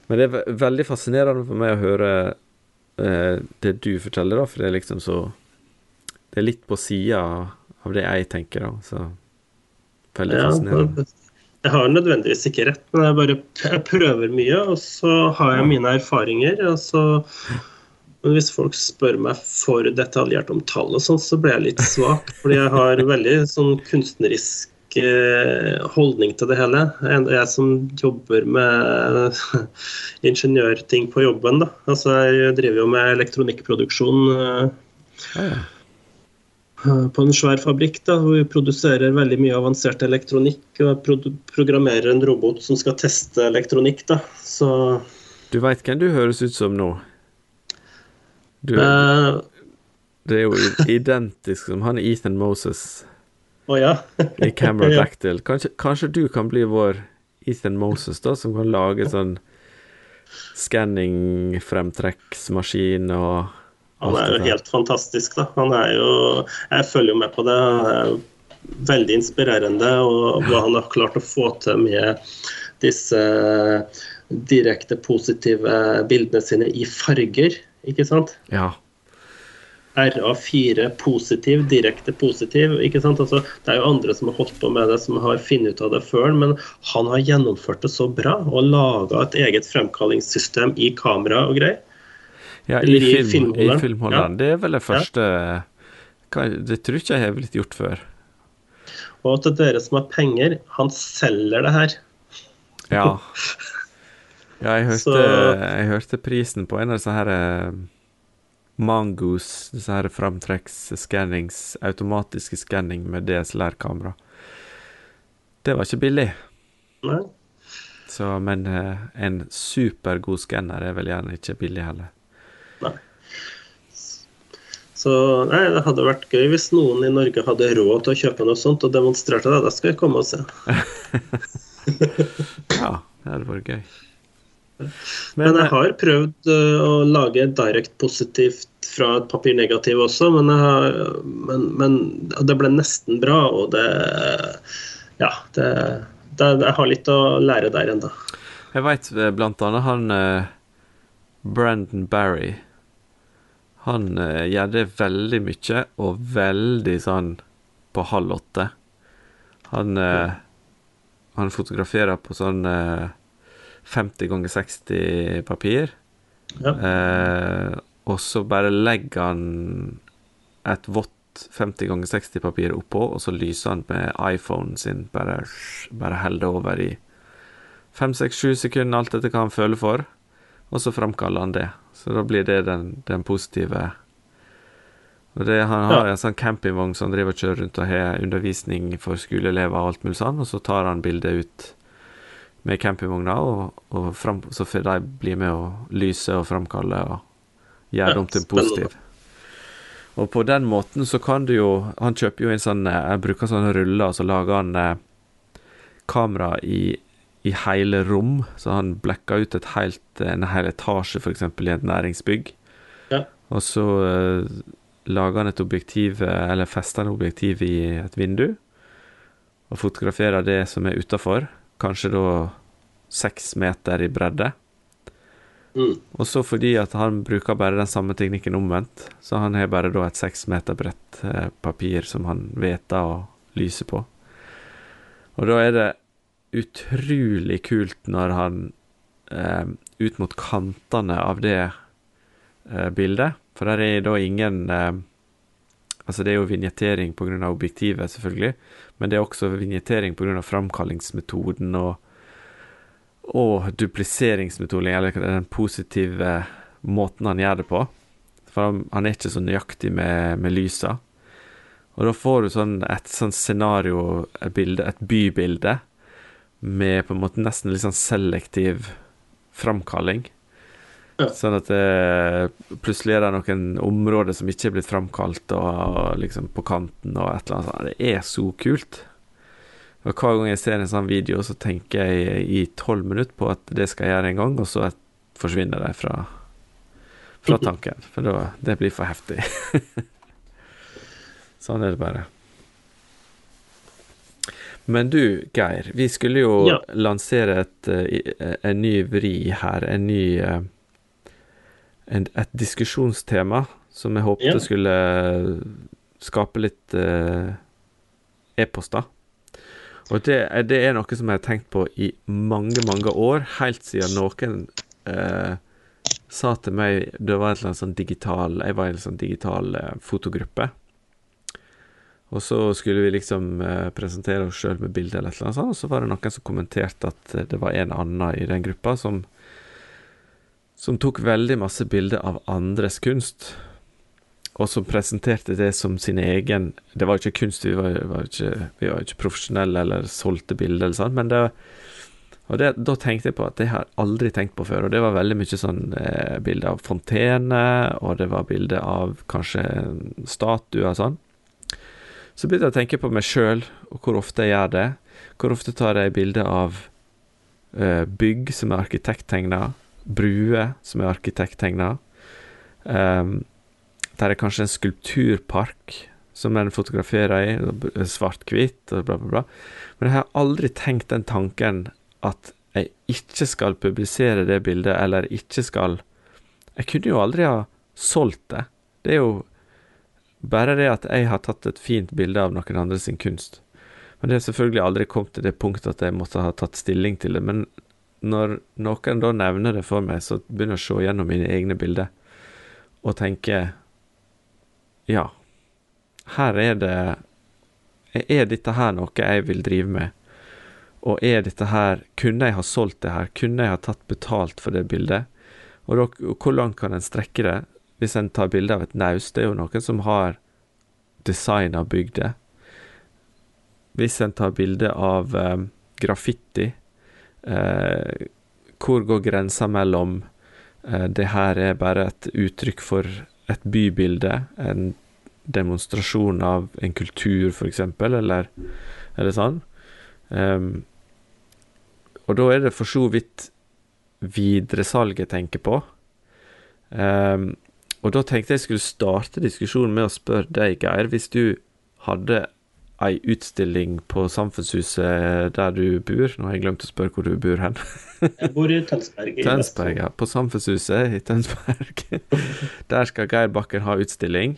Men det er veldig fascinerende for meg å høre eh, det du forteller, da, for det er liksom så Det er litt på sida av det jeg tenker, da. Så veldig ja, fascinerende. Jeg har nødvendigvis ikke rett, men jeg bare jeg prøver mye, og så har jeg mine erfaringer. og så men hvis folk spør meg for detaljert om tall og sånn, så blir jeg litt svak. Fordi jeg har veldig sånn kunstnerisk eh, holdning til det hele. Jeg som jobber med ingeniørting på jobben, da. Altså jeg driver jo med elektronikkproduksjon eh, på en svær fabrikk da, hvor vi produserer veldig mye avansert elektronikk og programmerer en robot som skal teste elektronikk. da, så... Du veit hvem du høres ut som nå? Du, uh, det er jo identisk som han Ethan Moses. Å ja. i Camera. Dactyl. Kanskje, kanskje du kan bli vår Ethan Moses, da, som kan lage sånn skanning-fremtrekksmaskin og Han er jo helt fantastisk, da. Han er jo Jeg følger jo med på det. Han er veldig inspirerende, og hva han har klart å få til med disse direkte positive bildene sine i farger, ikke sant? Ja. RA4 positiv, direkte positiv. ikke sant? Altså, det er jo andre som har holdt på med det, som har funnet ut av det før, men han har gjennomført det så bra og laga et eget fremkallingssystem i kamera og greier. Ja i, film, i filmholderen. filmholderen. Det er vel det første Det tror ikke jeg har blitt gjort før. Og til dere som har penger, han selger det her. Ja. Ja, jeg hørte, Så- jeg hørte prisen på en av disse her Mangos Mangoes, disse her framtrekks-skannings, automatiske skanning med DSLR-kamera. Det var ikke billig, Nei? så, men eh, en supergod skanner er vel gjerne ikke billig heller. Nei. Så nei, det hadde vært gøy hvis noen i Norge hadde råd til å kjøpe noe sånt og demonstrerte det. Da skal jeg komme og se. Ja, det hadde vært gøy. Men jeg eh, har prøvd øh, å lage direct positivt fra et papirnegativ også, men, jeg har, men, men det ble nesten bra, og det Ja, det, det, jeg har litt å lære der ennå. Jeg veit blant annet han eh, Brandon Barry. Han uh, gjør det veldig mye, og veldig sånn på halv åtte. Han, uh, han fotograferer på sånn uh, 50 ganger 60 papir. Ja. Eh, og så bare legger han et vått 50 ganger 60 papir oppå, og så lyser han med iPhonen sin. Bare, bare holder over i 5-6-7 sekunder, alt etter hva han føler for. Og så framkaller han det. Så da blir det den, den positive og det, Han har Ja. en sånn campingvogn som han driver og kjører rundt og har undervisning for skoleelever og alt mulig sånn, og så tar han bildet ut med campingvogna, og, og frem, så får de bli med og lyse og framkalle og gjøre det om til en positiv. Og på den måten så kan du jo Han kjøper jo en sånn eh, Jeg bruker sånne ruller, og så lager han eh, kamera i, i hele rom. Så han blacka ut et helt, en hel etasje, f.eks. i et næringsbygg. Ja. Og så uh, lager han et objektiv, eh, eller fester han objektiv i et vindu. Og fotograferer det som er utafor. Kanskje da seks meter i bredde. Mm. Og så fordi at han bruker bare den samme teknikken omvendt, så han har bare da et seks meter bredt eh, papir som han veter å lyse på. Og da er det utrolig kult når han eh, ut mot kantene av det eh, bildet, for der er da ingen eh, Altså, det er jo vignettering pga. objektivet, selvfølgelig, men det er også vignettering pga. framkallingsmetoden og og dupliseringsmetoden, eller den positive måten han gjør det på. For han, han er ikke så nøyaktig med, med lysa. Og da får du sånn et sånn scenario-bilde, et bybilde, med på en måte nesten litt sånn selektiv framkalling. Ja. Sånn at det, plutselig er det noen områder som ikke er blitt framkalt, og, og liksom på kanten og et eller annet sånt. Det er så kult. Og hver gang jeg ser en sånn video, så tenker jeg i tolv minutter på at det skal jeg gjøre en gang, og så forsvinner det fra, fra tanken. For da, det blir for heftig. sånn er det bare. Men du, Geir, vi skulle jo Ja. lansere et, eh, en ny vri her. En ny eh, en, Et diskusjonstema som jeg håpte Ja. skulle skape litt uh, e-poster. Og det, det er noe som jeg har tenkt på i mange, mange år, helt siden noen eh, sa til meg Det var et eller annet sånn digital Jeg var i en sånn digital eh, fotogruppe. Og så skulle vi liksom eh, presentere oss sjøl med bilde eller et eller annet sånt, og så var det noen som kommenterte at eh, det var en annen i den gruppa som som tok veldig masse bilder av andres kunst, og som presenterte det som sin egen Det var jo ikke kunst, vi var, var ikke, vi var ikke profesjonelle eller solgte bilder eller sånn, men det og det, da tenkte jeg på at det har jeg aldri tenkt på før, og det var veldig mye sånn eh, bilder av fontene, og det var bilder av kanskje statuer og sånn. Så begynte jeg å tenke på meg sjøl, og hvor ofte jeg gjør det. Hvor ofte tar jeg bilde av uh, bygg som er arkitekttegna, bruer som er arkitekttegna. Um, der er kanskje en skulpturpark som den fotograferer i, svart-hvitt og bla, bla, bla. Men jeg har aldri tenkt den tanken at jeg ikke skal publisere det bildet, eller ikke skal Jeg kunne jo aldri ha solgt det. Det er jo bare det at jeg har tatt et fint bilde av noen andre sin kunst. Men det har selvfølgelig aldri kommet til det punktet at jeg måtte ha tatt stilling til det. Men når noen da nevner det for meg, så begynner jeg å se gjennom mine egne bilder og tenke Ja, her er det Er dette her noe jeg vil drive med? Og er dette her Kunne jeg ha solgt det her? Kunne jeg ha tatt betalt for det bildet? Og da, hvor langt kan en strekke det? Hvis en tar bilde av et naust, det er jo noen som har designa bygdet. Hvis en tar bilde av eh, graffiti, eh, hvor går grensa mellom eh, det her er bare et uttrykk for et bybilde, en demonstrasjon av en kultur, f.eks., eller, eller sånn. Um, og da er det for så vidt videresalg jeg tenker på. Um, og da tenkte jeg skulle starte diskusjonen med å spørre deg, Geir, hvis du hadde ei utstilling på Samfunnshuset der du bor Nå har jeg glemt å spørre hvor du bor hen. jeg bor i Tønsberg. I Tønsberg, ja. På Samfunnshuset i Tønsberg. der skal Geir Bakken ha utstilling.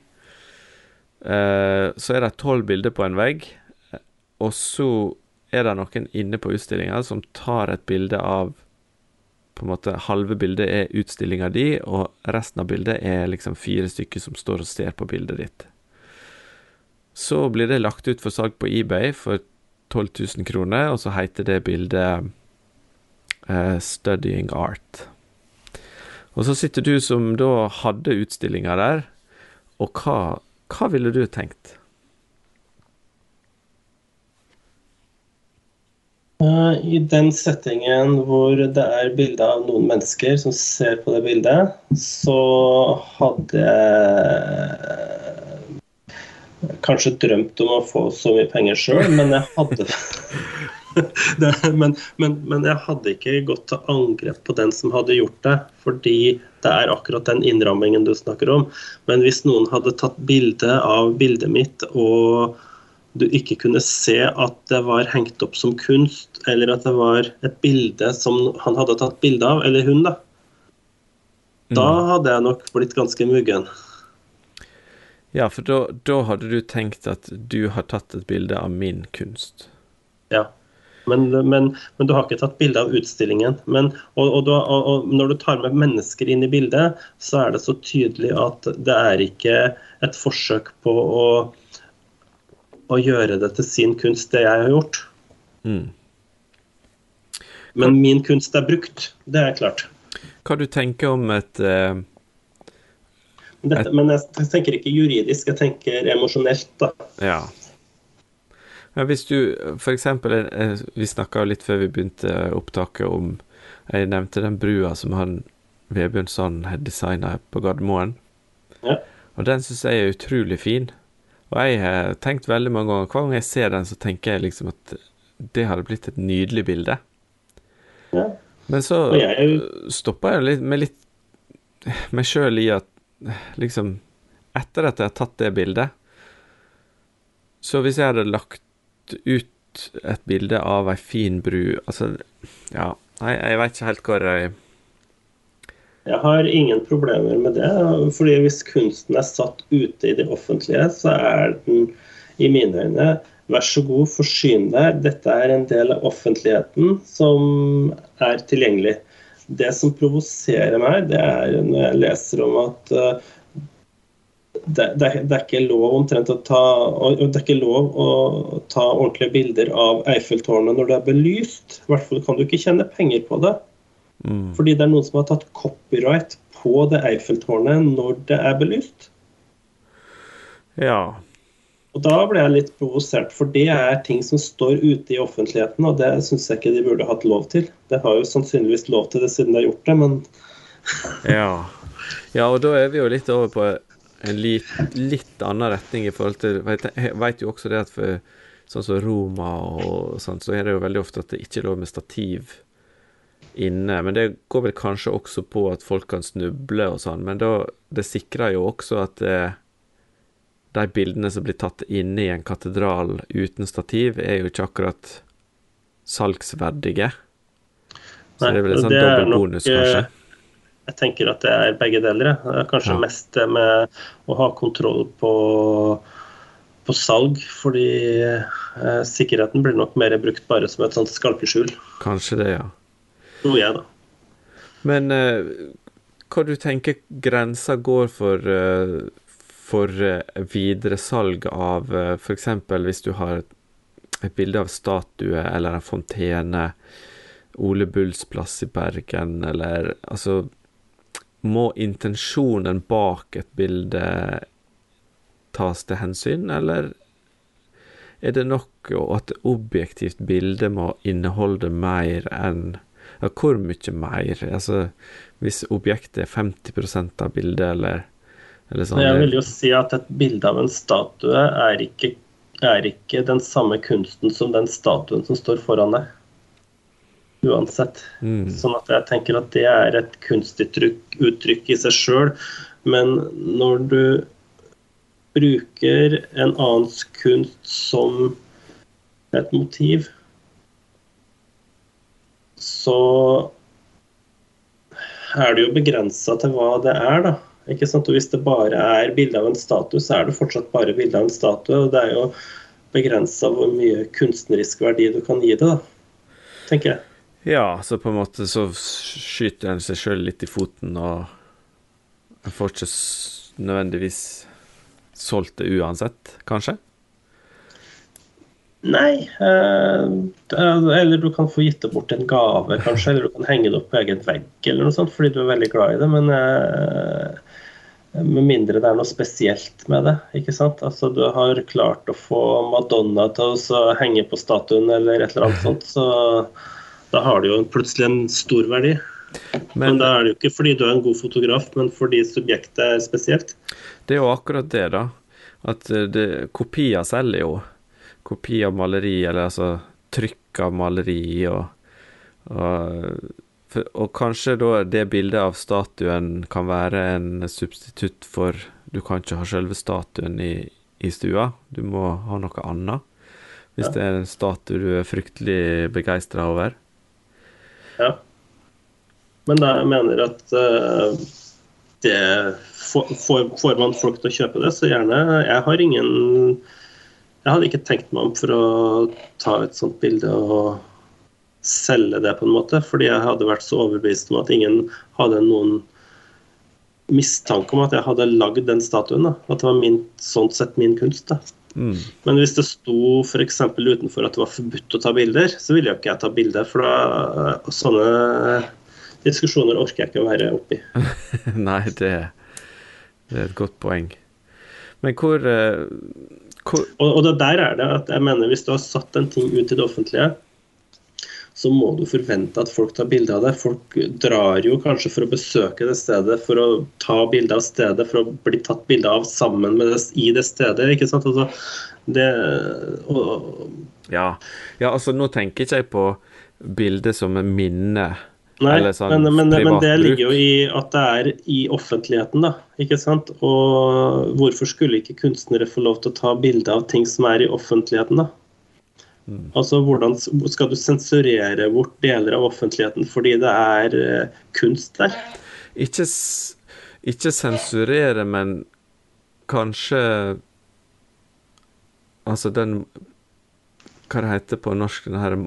Uh, så er det tolv bilder på en vegg, og så er det noen inne på utstillinga som tar et bilde av på en måte Halve bildet er utstillinga di, og resten av bildet er liksom fire stykker som står og ser på bildet ditt. Så blir det lagt ut for salg på eBay for 12 000 kroner, og så heter det bildet uh, 'Studying Art'. Og så sitter du som da hadde utstillinga der, og hva, hva ville du tenkt? I den settingen hvor det er bilde av noen mennesker som ser på det bildet, så hadde jeg kanskje drømt om å få så mye penger sjøl, men jeg hadde det, men, men, men, jeg hadde ikke gått til angrep på den som hadde gjort det, fordi det er akkurat den innrammingen du snakker om. Men hvis noen hadde tatt bilde av bildet mitt og du ikke kunne se at det var hengt opp som kunst, eller at det var et bilde som han hadde tatt bilde av, eller hun, da. Da mm. hadde jeg nok blitt ganske muggen. Ja, for da, da, hadde du tenkt at du har tatt et bilde av min kunst? Ja. Men, men, men du har ikke tatt bilde av utstillingen. Men, og, og, du, og, når du tar med mennesker inn i bildet, så er det så tydelig at det er ikke et forsøk på å å gjøre det til sin kunst, det jeg har gjort. Mm. Men min kunst er brukt, det er klart. Hva du tenker om et, uh, Dette, et Men jeg tenker ikke juridisk, jeg tenker emosjonelt, da. Ja. ja. Hvis du f.eks. Eh, vi snakka litt før vi begynte opptaket om Jeg nevnte den brua som han Vebjørn Sand har designa på Gardermoen. Ja. Og den syns jeg er utrolig fin. Og jeg har tenkt veldig mange ganger Hver gang jeg ser den, så tenker jeg liksom at det hadde blitt et nydelig bilde. Ja. Men så jeg... stopper jeg litt, med litt meg sjøl i at liksom Etter at jeg har tatt det bildet, så hvis jeg hadde lagt ut et bilde av ei fin bru Altså, ja Nei, jeg veit ikke helt hvor jeg jeg har ingen problemer med det. fordi Hvis kunsten er satt ute i det offentlige, så er den i mine øyne Vær så god, forsyn deg. Dette er en del av offentligheten som er tilgjengelig. Det som provoserer meg, det er når jeg leser om at uh, det, det, det, er ikke lov omtrent å ta Det er ikke lov å ta ordentlige bilder av Eiffeltårnet når det er belyst. I hvert fall kan du ikke tjene penger på det. Mm. Fordi det er noen som har tatt copyright på det Eiffeltårnet når det er belyst. Ja. Og da ble jeg litt provosert, for det er ting som står ute i offentligheten, og det syns jeg ikke de burde hatt lov til. Det har jo sannsynligvis lov til det siden de har gjort det, men ja. ja, og da er vi jo litt over på en litt, litt annen retning i forhold til Jeg vet jo også det at for sånn som Roma og sånn, så er det jo veldig ofte at det ikke er lov med stativ inne. Men det går vel kanskje også på at folk kan snuble og sånn. Men da, det sikrer jo også at eh, de bildene som blir tatt inne i en katedral uten stativ, er jo ikke akkurat salgsverdige. Så Nei, det er vel en sånn dobbel bonus, kanskje. Jeg tenker at det er begge deler. Kanskje ja. mest det med å ha kontroll på, på salg, fordi eh, sikkerheten blir nok mer brukt bare som et sånt skalkeskjul. Kanskje det, ja. Tror jeg, da. Men eh, hva du tenker grensa går for, eh, for eh, videre salg av eh, f.eks. hvis du har et bilde av statue eller en fontene, Ole Bulls plass i Bergen, eller altså må intensjonen bak et bilde tas til hensyn, eller er det nok at objektivt bilde må inneholde mer enn ja, Hvor mye mer? Altså, hvis objektet er 50 av bildet, eller sånn Jeg vil jo si at et bilde av en statue er ikke, er ikke den samme kunsten som den statuen som står foran deg uansett. Mm. Sånn at jeg tenker at det er et kunstuttrykk i seg sjøl. Men når du bruker en annens kunst som et motiv, så er det jo begrensa til hva det er, da. Ikke sant? Og Hvis det bare er bilde av en statue, så er det fortsatt bare bilde av en statue. og Det er jo begrensa hvor mye kunstnerisk verdi du kan gi det, da, tenker jeg. Ja, så på en måte så skyter en seg sjøl litt i foten, og en får ikke nødvendigvis solgt det uansett, kanskje? Nei, eh, eller du kan få gitt det bort en gave, kanskje. Eller du kan henge det opp på egen vegg eller noe sånt, fordi du er veldig glad i det. Men eh, med mindre det er noe spesielt med det. ikke sant? Altså Du har klart å få Madonna til å henge på statuen eller et eller annet sånt, så da har det jo plutselig en stor verdi. Men, men, da er det jo ikke fordi du er en god fotograf, men fordi subjektet er spesielt. Det er jo akkurat det, da. At eh, det, kopier selger jo. Kopi av maleri, eller altså trykk av maleri og, og, for, og kanskje da det bildet av statuen kan være en substitutt for Du kan ikke ha selve statuen i, i stua, du må ha noe annet. Hvis ja. det er en statue du er fryktelig begeistra over. Ja. Men jeg mener at uh, det får, får, man folk til å kjøpe det, så gjerne. Jeg har ingen Jeg hadde ikke tenkt meg om for å ta et sånt bilde og selge det, på en måte. Fordi jeg hadde vært så overbevist om at ingen hadde noen mistanke om at jeg hadde lagd den statuen. Da. At det var min, sånn sett min kunst. Mm. Men hvis det sto f.eks. utenfor at det var forbudt å ta bilder, så ville jo ikke jeg ta bilder. For da, sånne diskusjoner orker jeg ikke å være oppi. Nei, det, det, er et godt poeng. Men hvor, uh, hvor... Og, og, det der er det at jeg mener hvis du har satt en ting ut i det offentlige, så må du forvente at folk tar bilde av det. Folk drar jo kanskje for å besøke det stedet, for å ta bilde av stedet, for å bli tatt bilde av sammen med det i det stedet. ikke sant? Altså, det, og, ja. ja, altså nå tenker ikke jeg på bildet som en minne. Nei, sånn men, men, men, det ligger jo i at det er i offentligheten, da. ikke sant? Og hvorfor skulle ikke kunstnere få lov til å ta bilde av ting som er i offentligheten, da? Mm. Altså, Hvordan skal du sensurere bort deler av offentligheten fordi det er uh, kunst der? Ikke, ikke sensurere, men kanskje Altså den Hva det heter på norsk, den her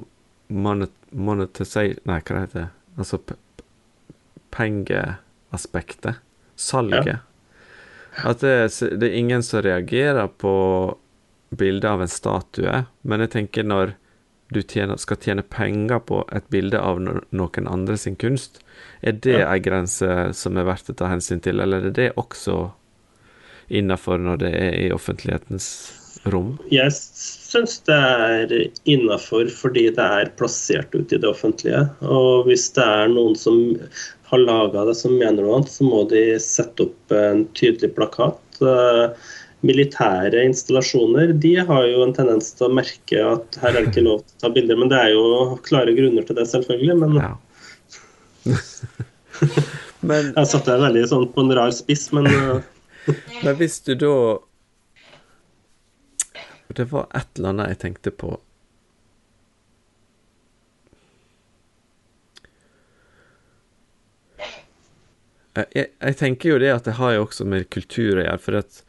monet, Nei, hva det heter Altså pengeaspektet. Salget. Ja. At det, det, er ingen som reagerer på bilde av en statue, men jeg tenker når du tjener, skal tjene penger på et bilde av noen andre sin kunst, er det ja. ei grense som er verdt å ta hensyn til, eller er det også innafor når det er i offentlighetens rom? Jeg syns det er innafor fordi det er plassert ut i det offentlige. Og hvis det er noen som har laga det som mener noe annet, så må de sette opp en tydelig plakat uh, militære installasjoner de har jo en tendens til å merke at her er det ikke lov til å ta bilder. Men det er jo klare grunner til det, selvfølgelig. Men, ja. men Jeg satte deg veldig sånn på en rar spiss, men uh... Men hvis du da Det var et eller annet jeg tenkte på. Jeg, jeg, tenker jo det at det har jo også med kultur å gjøre. For at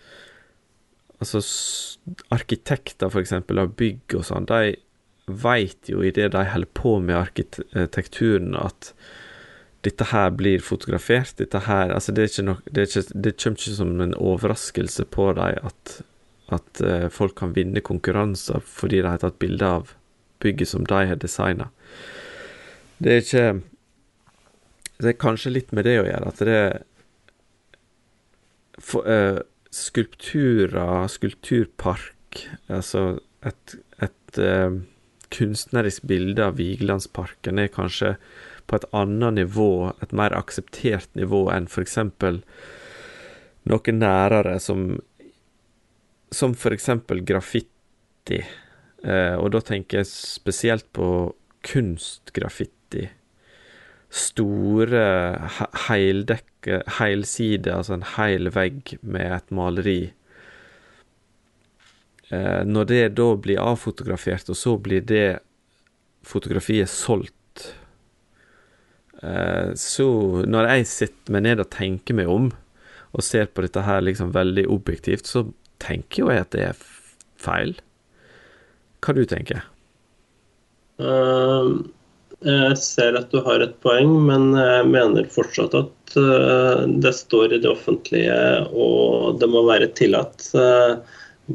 altså, arkitekter, for eksempel, av bygg og sånn, de veit jo i det de holder på med arkitekturen, at dette her blir fotografert. Dette her Altså, det, nok, det, ikke, det kommer ikke som en overraskelse på dem at, at uh, folk kan vinne konkurranser fordi de har tatt bilde av bygget som de har designa. Det er ikke Det er kanskje litt med det å gjøre, at det for, uh, skulpturer, skulpturpark, altså et, et uh, kunstnerisk bilde av Vigelandsparken er kanskje på et annet nivå, et mer akseptert nivå enn f.eks. noe nærere som som f.eks. graffiti. Uh, og da tenker jeg spesielt på kunstgraffiti store heildekke, heilside, altså en heil vegg med et maleri. Eh, når det da blir avfotografert, og så blir det fotografiet solgt eh, Så når jeg sitter meg ned og tenker meg om, og ser på dette her liksom veldig objektivt, så tenker jo jeg at det er feil. Hva du tenker du? Uh, jeg ser at du har et poeng, men jeg mener fortsatt at eh, det står i det offentlige, og det må være tillatt. Eh,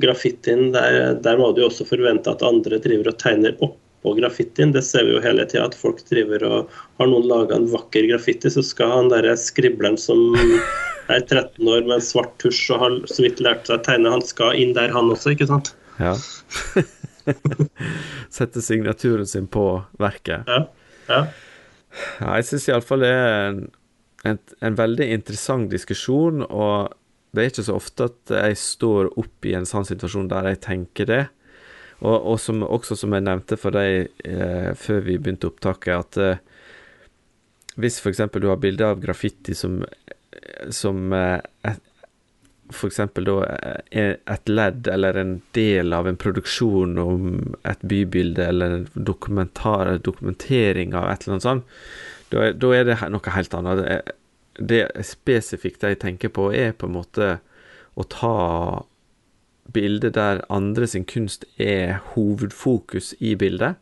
graffitien, der, der må du jo også forvente at andre driver og tegner oppå graffitien. Det ser vi jo hele tida, at folk driver og Har noen laga en vakker graffiti, så skal han derre skribleren som er 13 år med en svart tusj og har så vidt lært seg å tegne, han skal inn der, han også, ikke sant? Ja. Sette signaturen sin på verket. Ja. ja. ja jeg syns iallfall det er en, en, en, veldig interessant diskusjon, og det er ikke så ofte at jeg står opp i en sånn situasjon der jeg tenker det. Og, og som, også som jeg nevnte for deg eh, før vi begynte opptaket, at eh, hvis f.eks. du har bilde av graffiti som, som eh, f.eks. da eh, et ledd eller en del av en produksjon om et bybilde eller en dokumentar eller dokumentering av et eller annet sånt, da er, er det noe helt annet. Det, det spesifikt jeg tenker på, er på en måte å ta bildet der andre sin kunst er hovedfokus i bildet,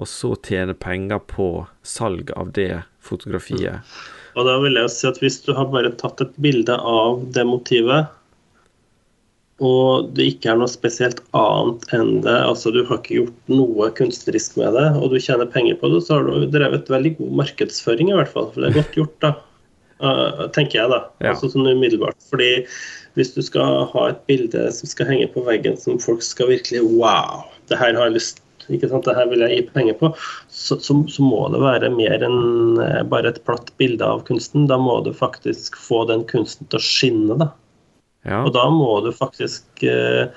og så tjene penger på salg av det fotografiet. Og da vil jeg si at Hvis du har bare tatt et bilde av det motivet, og det ikke er noe spesielt annet enn det, altså du har ikke gjort noe kunstnerisk med det, og du tjener penger på det, så har du drevet veldig god markedsføring, i hvert fall. For det er godt gjort, da. Uh, tenker jeg, da. Ja. Altså sånn umiddelbart. Fordi hvis du skal ha et bilde som skal henge på veggen som folk skal virkelig Wow, det her har jeg lyst ikke sant, det her vil jeg gi penger på, så, så, så, må det være mer enn eh, bare et platt bilde av kunsten. Da må du faktisk få den kunsten til å skinne, da. Ja. Og da må du faktisk eh,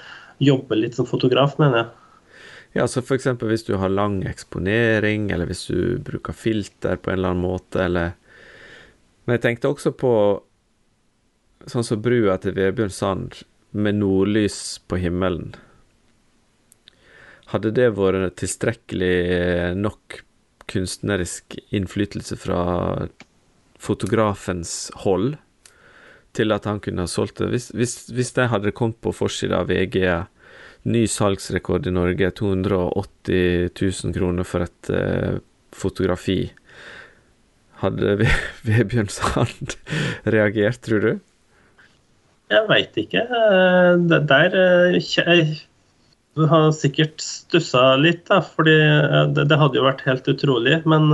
jobbe litt som fotograf, mener jeg. Ja, så f.eks. hvis du har lang eksponering, eller hvis du bruker filter på en eller annen måte, eller Men jeg tenkte også på sånn som brua til Vebjørn Sand med nordlys på himmelen. Hadde det vært tilstrekkelig nok kunstnerisk innflytelse fra fotografens hold til at han kunne ha solgt det. Hvis, hvis, hvis det hadde kommet på forsida av VG, ny salgsrekord i Norge, 280 000 kroner for et uh, fotografi, hadde Vebjørn Sand reagert, tror du? Jeg veit ikke. Eh, det der eh, Jeg har sikkert stussa litt, da, fordi det, det, hadde jo vært helt utrolig, men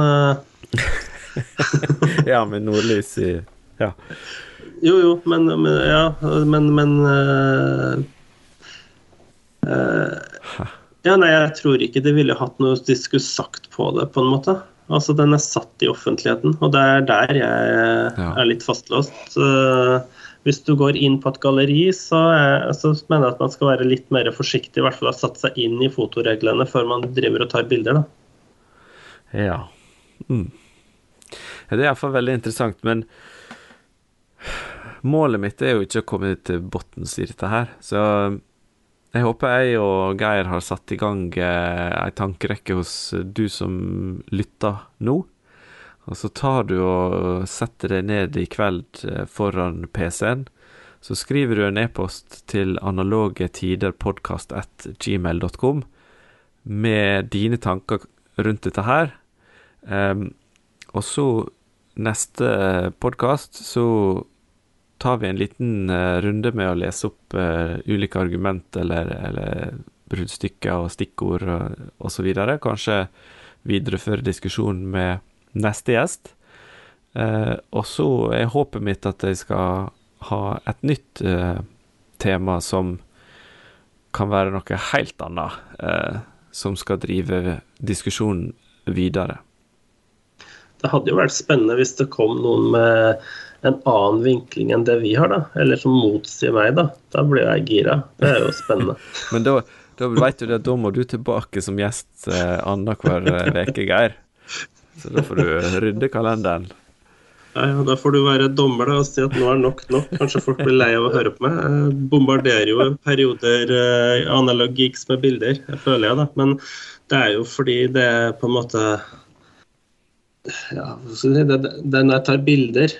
Ja, med nordlys i Ja. Jo, jo, men, men Ja, men, men uh, uh, Ja, nei, jeg tror ikke de ville hatt noe de skulle sagt på det, på en måte. Altså, den er satt i offentligheten, og det er der jeg ja. er litt fastlåst. Uh, hvis du går inn på et galleri, så, er, så, mener jeg at man skal være litt mer forsiktig, i hvert fall ha satt seg inn i fotoreglene før man driver og tar bilder. da. Ja. Mm. Det er iallfall veldig interessant, men målet mitt er jo ikke å komme til bunns i dette her. Så jeg håper jeg og Geir har satt i gang eh, ei tankerekke hos du som lytter nå. Og så tar du og setter deg ned i kveld eh, foran PC-en. Så skriver du en e-post til analogetiderpodcast at gmail.com med dine tanker rundt dette her. Um, og så, neste podkast, så tar vi en liten uh, runde med å lese opp uh, ulike argument eller, eller bruddstykker og stikkord osv. Kanskje videreføre diskusjonen med neste gjest. Uh, og så er håpet mitt at jeg skal ha et nytt tema som kan være noe helt annet, som skal drive diskusjonen videre. Det hadde jo vært spennende hvis det kom noen med en annen vinkling enn det vi har, da. Eller som motsier meg, da. Da blir jeg gira. Det er jo spennende. Men da, da vet du det, da må du tilbake som gjest eh, annenhver uke, eh, Geir. Så da får du rydde kalenderen. Ja, ja, Da får du være dommer da, og si at nå er nok nok. Kanskje folk blir lei av å høre på meg. Jeg bombarderer jo perioder eh, analog geeks med bilder, jeg føler jeg da. Men det er jo fordi det er på en måte ja, det, det, Når jeg tar bilder,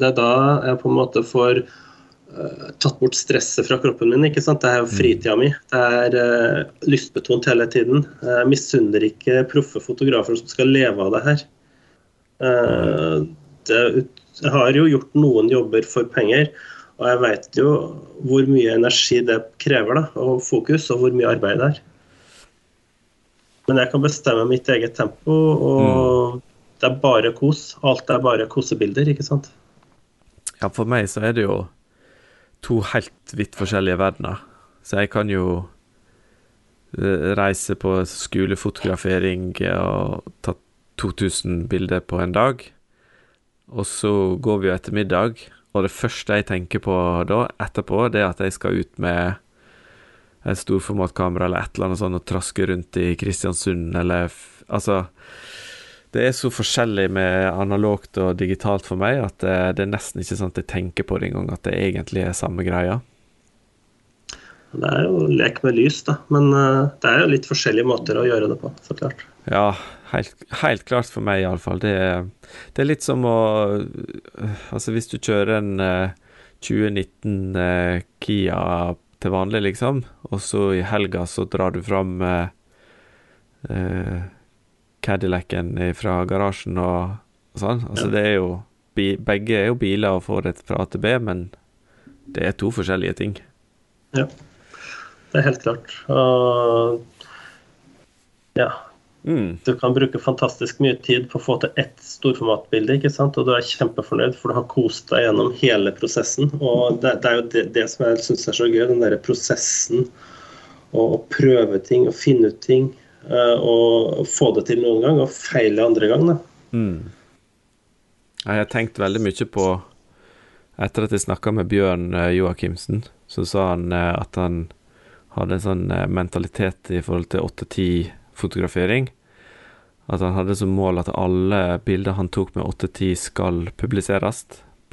det er da jeg på en måte får uh, tatt bort stresset fra kroppen min. ikke sant? Det er jo mm. fritida mi. Det er uh, lystbetont hele tiden. Jeg misunner ikke proffe fotografer som skal leve av det her. Uh, det, jeg har jo gjort noen jobber for penger, og jeg vet jo hvor mye energi det krever, da, og fokus, og hvor mye arbeid det er. Men jeg kan bestemme mitt eget tempo, og mm. det er bare kos. Alt er bare kosebilder, ikke sant? Ja, for meg så er det jo to helt vidt forskjellige verdener. Så jeg kan jo eh, reise på skolefotografering og ta 2000 bilder på en dag. Og så går vi jo etter middag, og det første jeg tenker på da, etterpå, det er at jeg skal ut med et storformatkamera eller et eller annet sånt og traske rundt i Kristiansund, eller Altså det er så forskjellig med analogt og digitalt for meg at det, det er nesten ikke sånn at jeg tenker på det engang, at det egentlig er samme greia. Det er jo lek med lys, da. Men uh, det er jo litt forskjellige måter å gjøre det på, så klart. Ja, helt, helt klart for meg iallfall. Det, det er litt som å Altså, hvis du kjører en uh, 2019 uh, Kia til vanlig, liksom, og så i helga så drar du fram uh, Cadillacen fra garasjen og, og sånn. Altså, det er jo Begge er jo biler og får det fra A til B, men det er to forskjellige ting. Ja, det er helt klart. Og ja. Mm. Du kan bruke fantastisk mye tid på å få til ett storformatbilde, ikke sant? og du er kjempefornøyd, for du har kost deg gjennom hele prosessen. Og det, det er jo det, det som jeg syns er så gøy, den derre prosessen. Å prøve ting og finne ut ting. Eh, og få det til noen gang, og feile andre gang. Da. Mm. Jeg har tenkt veldig mye på Etter at jeg snakka med Bjørn eh, Joakimsen, så sa han eh, at han hadde en sånn mentalitet i forhold til 8-10-fotografering. At han hadde som mål at alle bilder han tok med 8-10 skal publiseres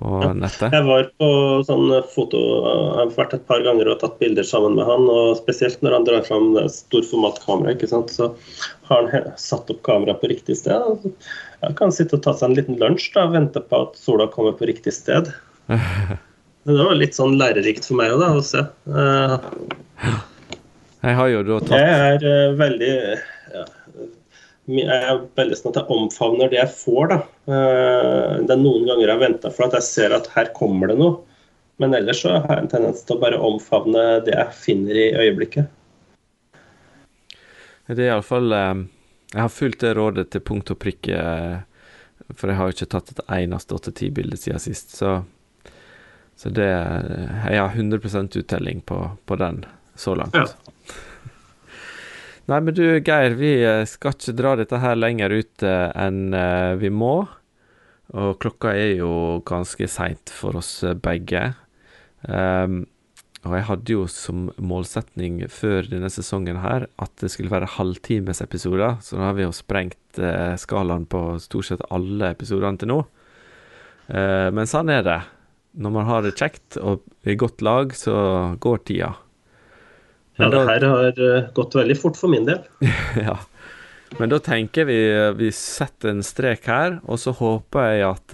på ja. nettet? Jeg var på sånn foto Jeg har vært et par ganger og tatt bilder sammen med han. og Spesielt når han drar fram storformatkamera, ikke sant? så har han satt opp kameraet på riktig sted. Jeg kan sitte og ta seg en liten lunsj da, og vente på at sola kommer på riktig sted. Det var litt sånn lærerikt for meg òg, da, å se. Uh, jeg har jo da tatt Jeg er uh, veldig jeg er veldig sånn at jeg omfavner det jeg får. da. Eh, det er noen ganger jeg har venta for at jeg ser at her kommer det noe. Men ellers så har jeg en tendens til å bare omfavne det jeg finner i øyeblikket. Det er iallfall eh, Jeg har fulgt det rådet til punkt og prikke, eh, for jeg har jo ikke tatt et eneste 8-10-bilde siden sist. Så, så det Jeg har 100% uttelling på, på den så langt. Ja. Nei, men du Geir, vi eh, skal ikke dra dette her lenger ut eh, enn eh, vi må. Og klokka er jo ganske seint for oss begge. Um, og jeg hadde jo som målsetning før denne sesongen her at det skulle være halvtimesepisoder, så nå har vi jo sprengt uh, skalaen på stort sett alle episodene til nå. Uh, men sånn er det. Når man har det kjekt og i godt lag, så går tida. Men ja, det her har uh, gått veldig fort for min del. ja. Men da tenker vi vi setter en strek her, og så håper jeg at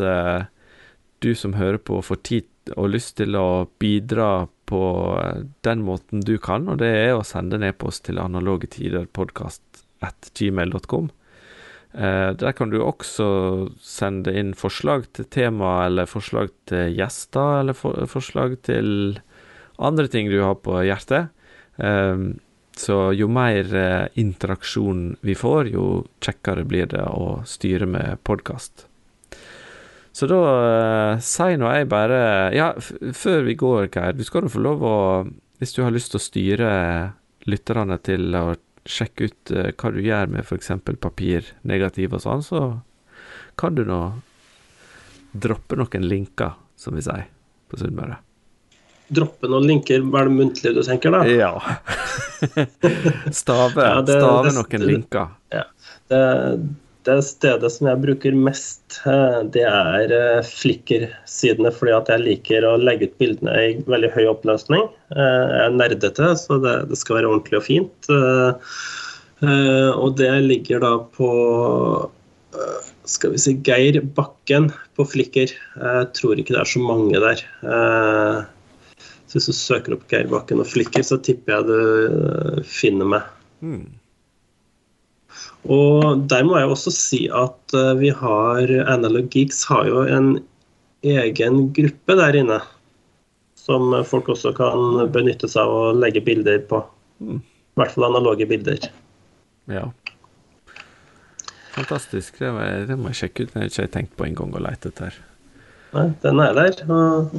du som hører på, får tid og lyst til å bidra på den måten du kan, og det er å sende en e-post til analoge tider podkast at gmail.com. Eh, der kan du også sende inn forslag til tema, eller forslag til gjester, eller for, forslag til andre ting du har på hjertet. Eh, så jo mer eh, interaksjon vi får, jo kjekkere blir det å styre med podkast. Så da eh, sier nå jeg bare Ja, før vi går, Geir, du skal jo få lov å Hvis du har lyst til å styre lytterne til å sjekke ut eh, hva du gjør med f.eks. papir, negativ og sånn, så kan du nå droppe noen linker, som vi sier på Sunnmøre. Droppe noen linker, var det muntlig du tenker da? Ja. stave, ja, det, stave noen det, linker. Ja. Det, det stedet som jeg bruker mest, eh, det er eh, Flikker-sidene, fordi at jeg liker å legge ut bildene i veldig høy oppløsning. Eh, jeg er nerdete, så det, det skal være ordentlig og fint. Og det ligger da på skal vi si Geir Bakken på Flikker. Jeg tror ikke det er så mange der. Så hvis du søker opp Geir Bakken og Flikker, så tipper jeg du finner meg. Mm. Og der må jeg også si at eh, vi har Analog Geeks har jo en egen gruppe der inne. Som folk også kan benytte seg av å legge bilder på. Mm. I hvert fall analoge bilder. Ja. Fantastisk. Det må, jeg, det må jeg sjekke ut. Det har jeg ikke tenkt på en gang å lete etter. Nei, den er der. Og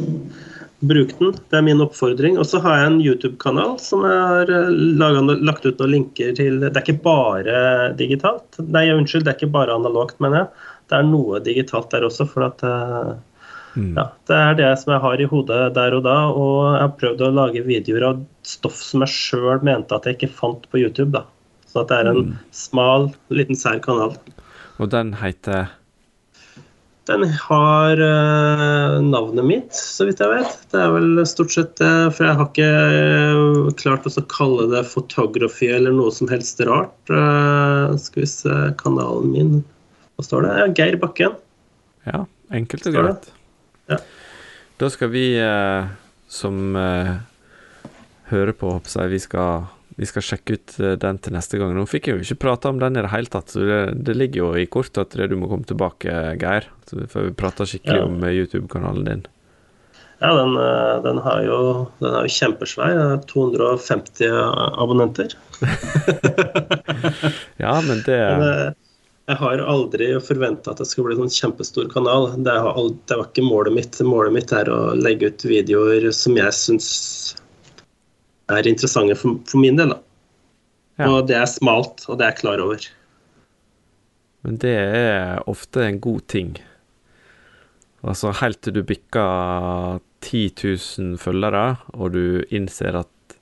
Bruk den, det er min oppfordring. Og så har jeg en YouTube-kanal som jeg har eh, laget, lagt ut noen linker til. Det er ikke bare digitalt. Nei, unnskyld, det er ikke bare analogt, mener jeg. Det er noe digitalt der også. For at eh, mm. ja, det er det som jeg har i hodet der og da. Og jeg har prøvd å lage videoer av stoff som jeg sjøl mente at jeg ikke fant på YouTube. da. Så at det er en mm. smal, liten sær kanal. Og den heter den har uh, navnet mitt, så vidt jeg vet. Det er vel stort sett det, for jeg har ikke uh, klart å kalle det photography eller noe som helst rart. Uh, skal vi se kanalen min Hva står det? Ja, Geir Bakken. Ja, enkelt og greit. Ja. Da skal vi som hører på, håper jeg, vi skal vi skal sjekke ut eh, den til neste gang. Nå fikk jeg jo ikke prata om den i det hele tatt, så det, det ligger jo i kortet at du må komme tilbake, Geir. Før vi prater skikkelig ja. om eh, YouTube-kanalen din. Ja, den, eh, den, har jo, den er jo kjempesvær. 250 abonnenter. ja, men det men, Jeg har aldri forventa at det skal bli en kjempestor kanal. Det, aldri, det, var ikke målet mitt. Målet mitt er å legge ut videoer som jeg syns er interessante for, for min del. da. Ja. Og det er smalt, og det er jeg klar over. Men det er ofte en god ting. Altså helt til du bikker 10 000 følgere, og du innser at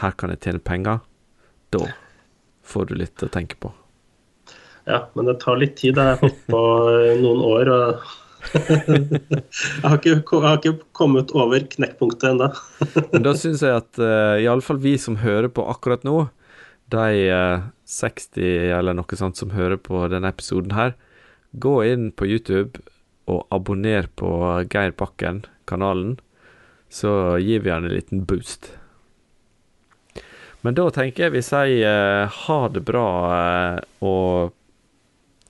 her kan jeg tjene penger, da får du litt å tenke på. Ja, men det tar litt tid. Jeg har holdt på noen år. og jeg, har ikke, jeg, har ikke, kommet over knekkpunktet ennå. Da syns jeg at uh, eh, iallfall vi som hører på akkurat nå, de uh, eh, 60 eller noe sånt som hører på denne episoden her, gå inn på YouTube og abonner på Geir Bakken, kanalen, så gir vi han en liten boost. Men da tenker jeg vi sier uh, ha det bra, uh, og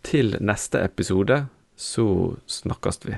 til neste episode så snakkes vi.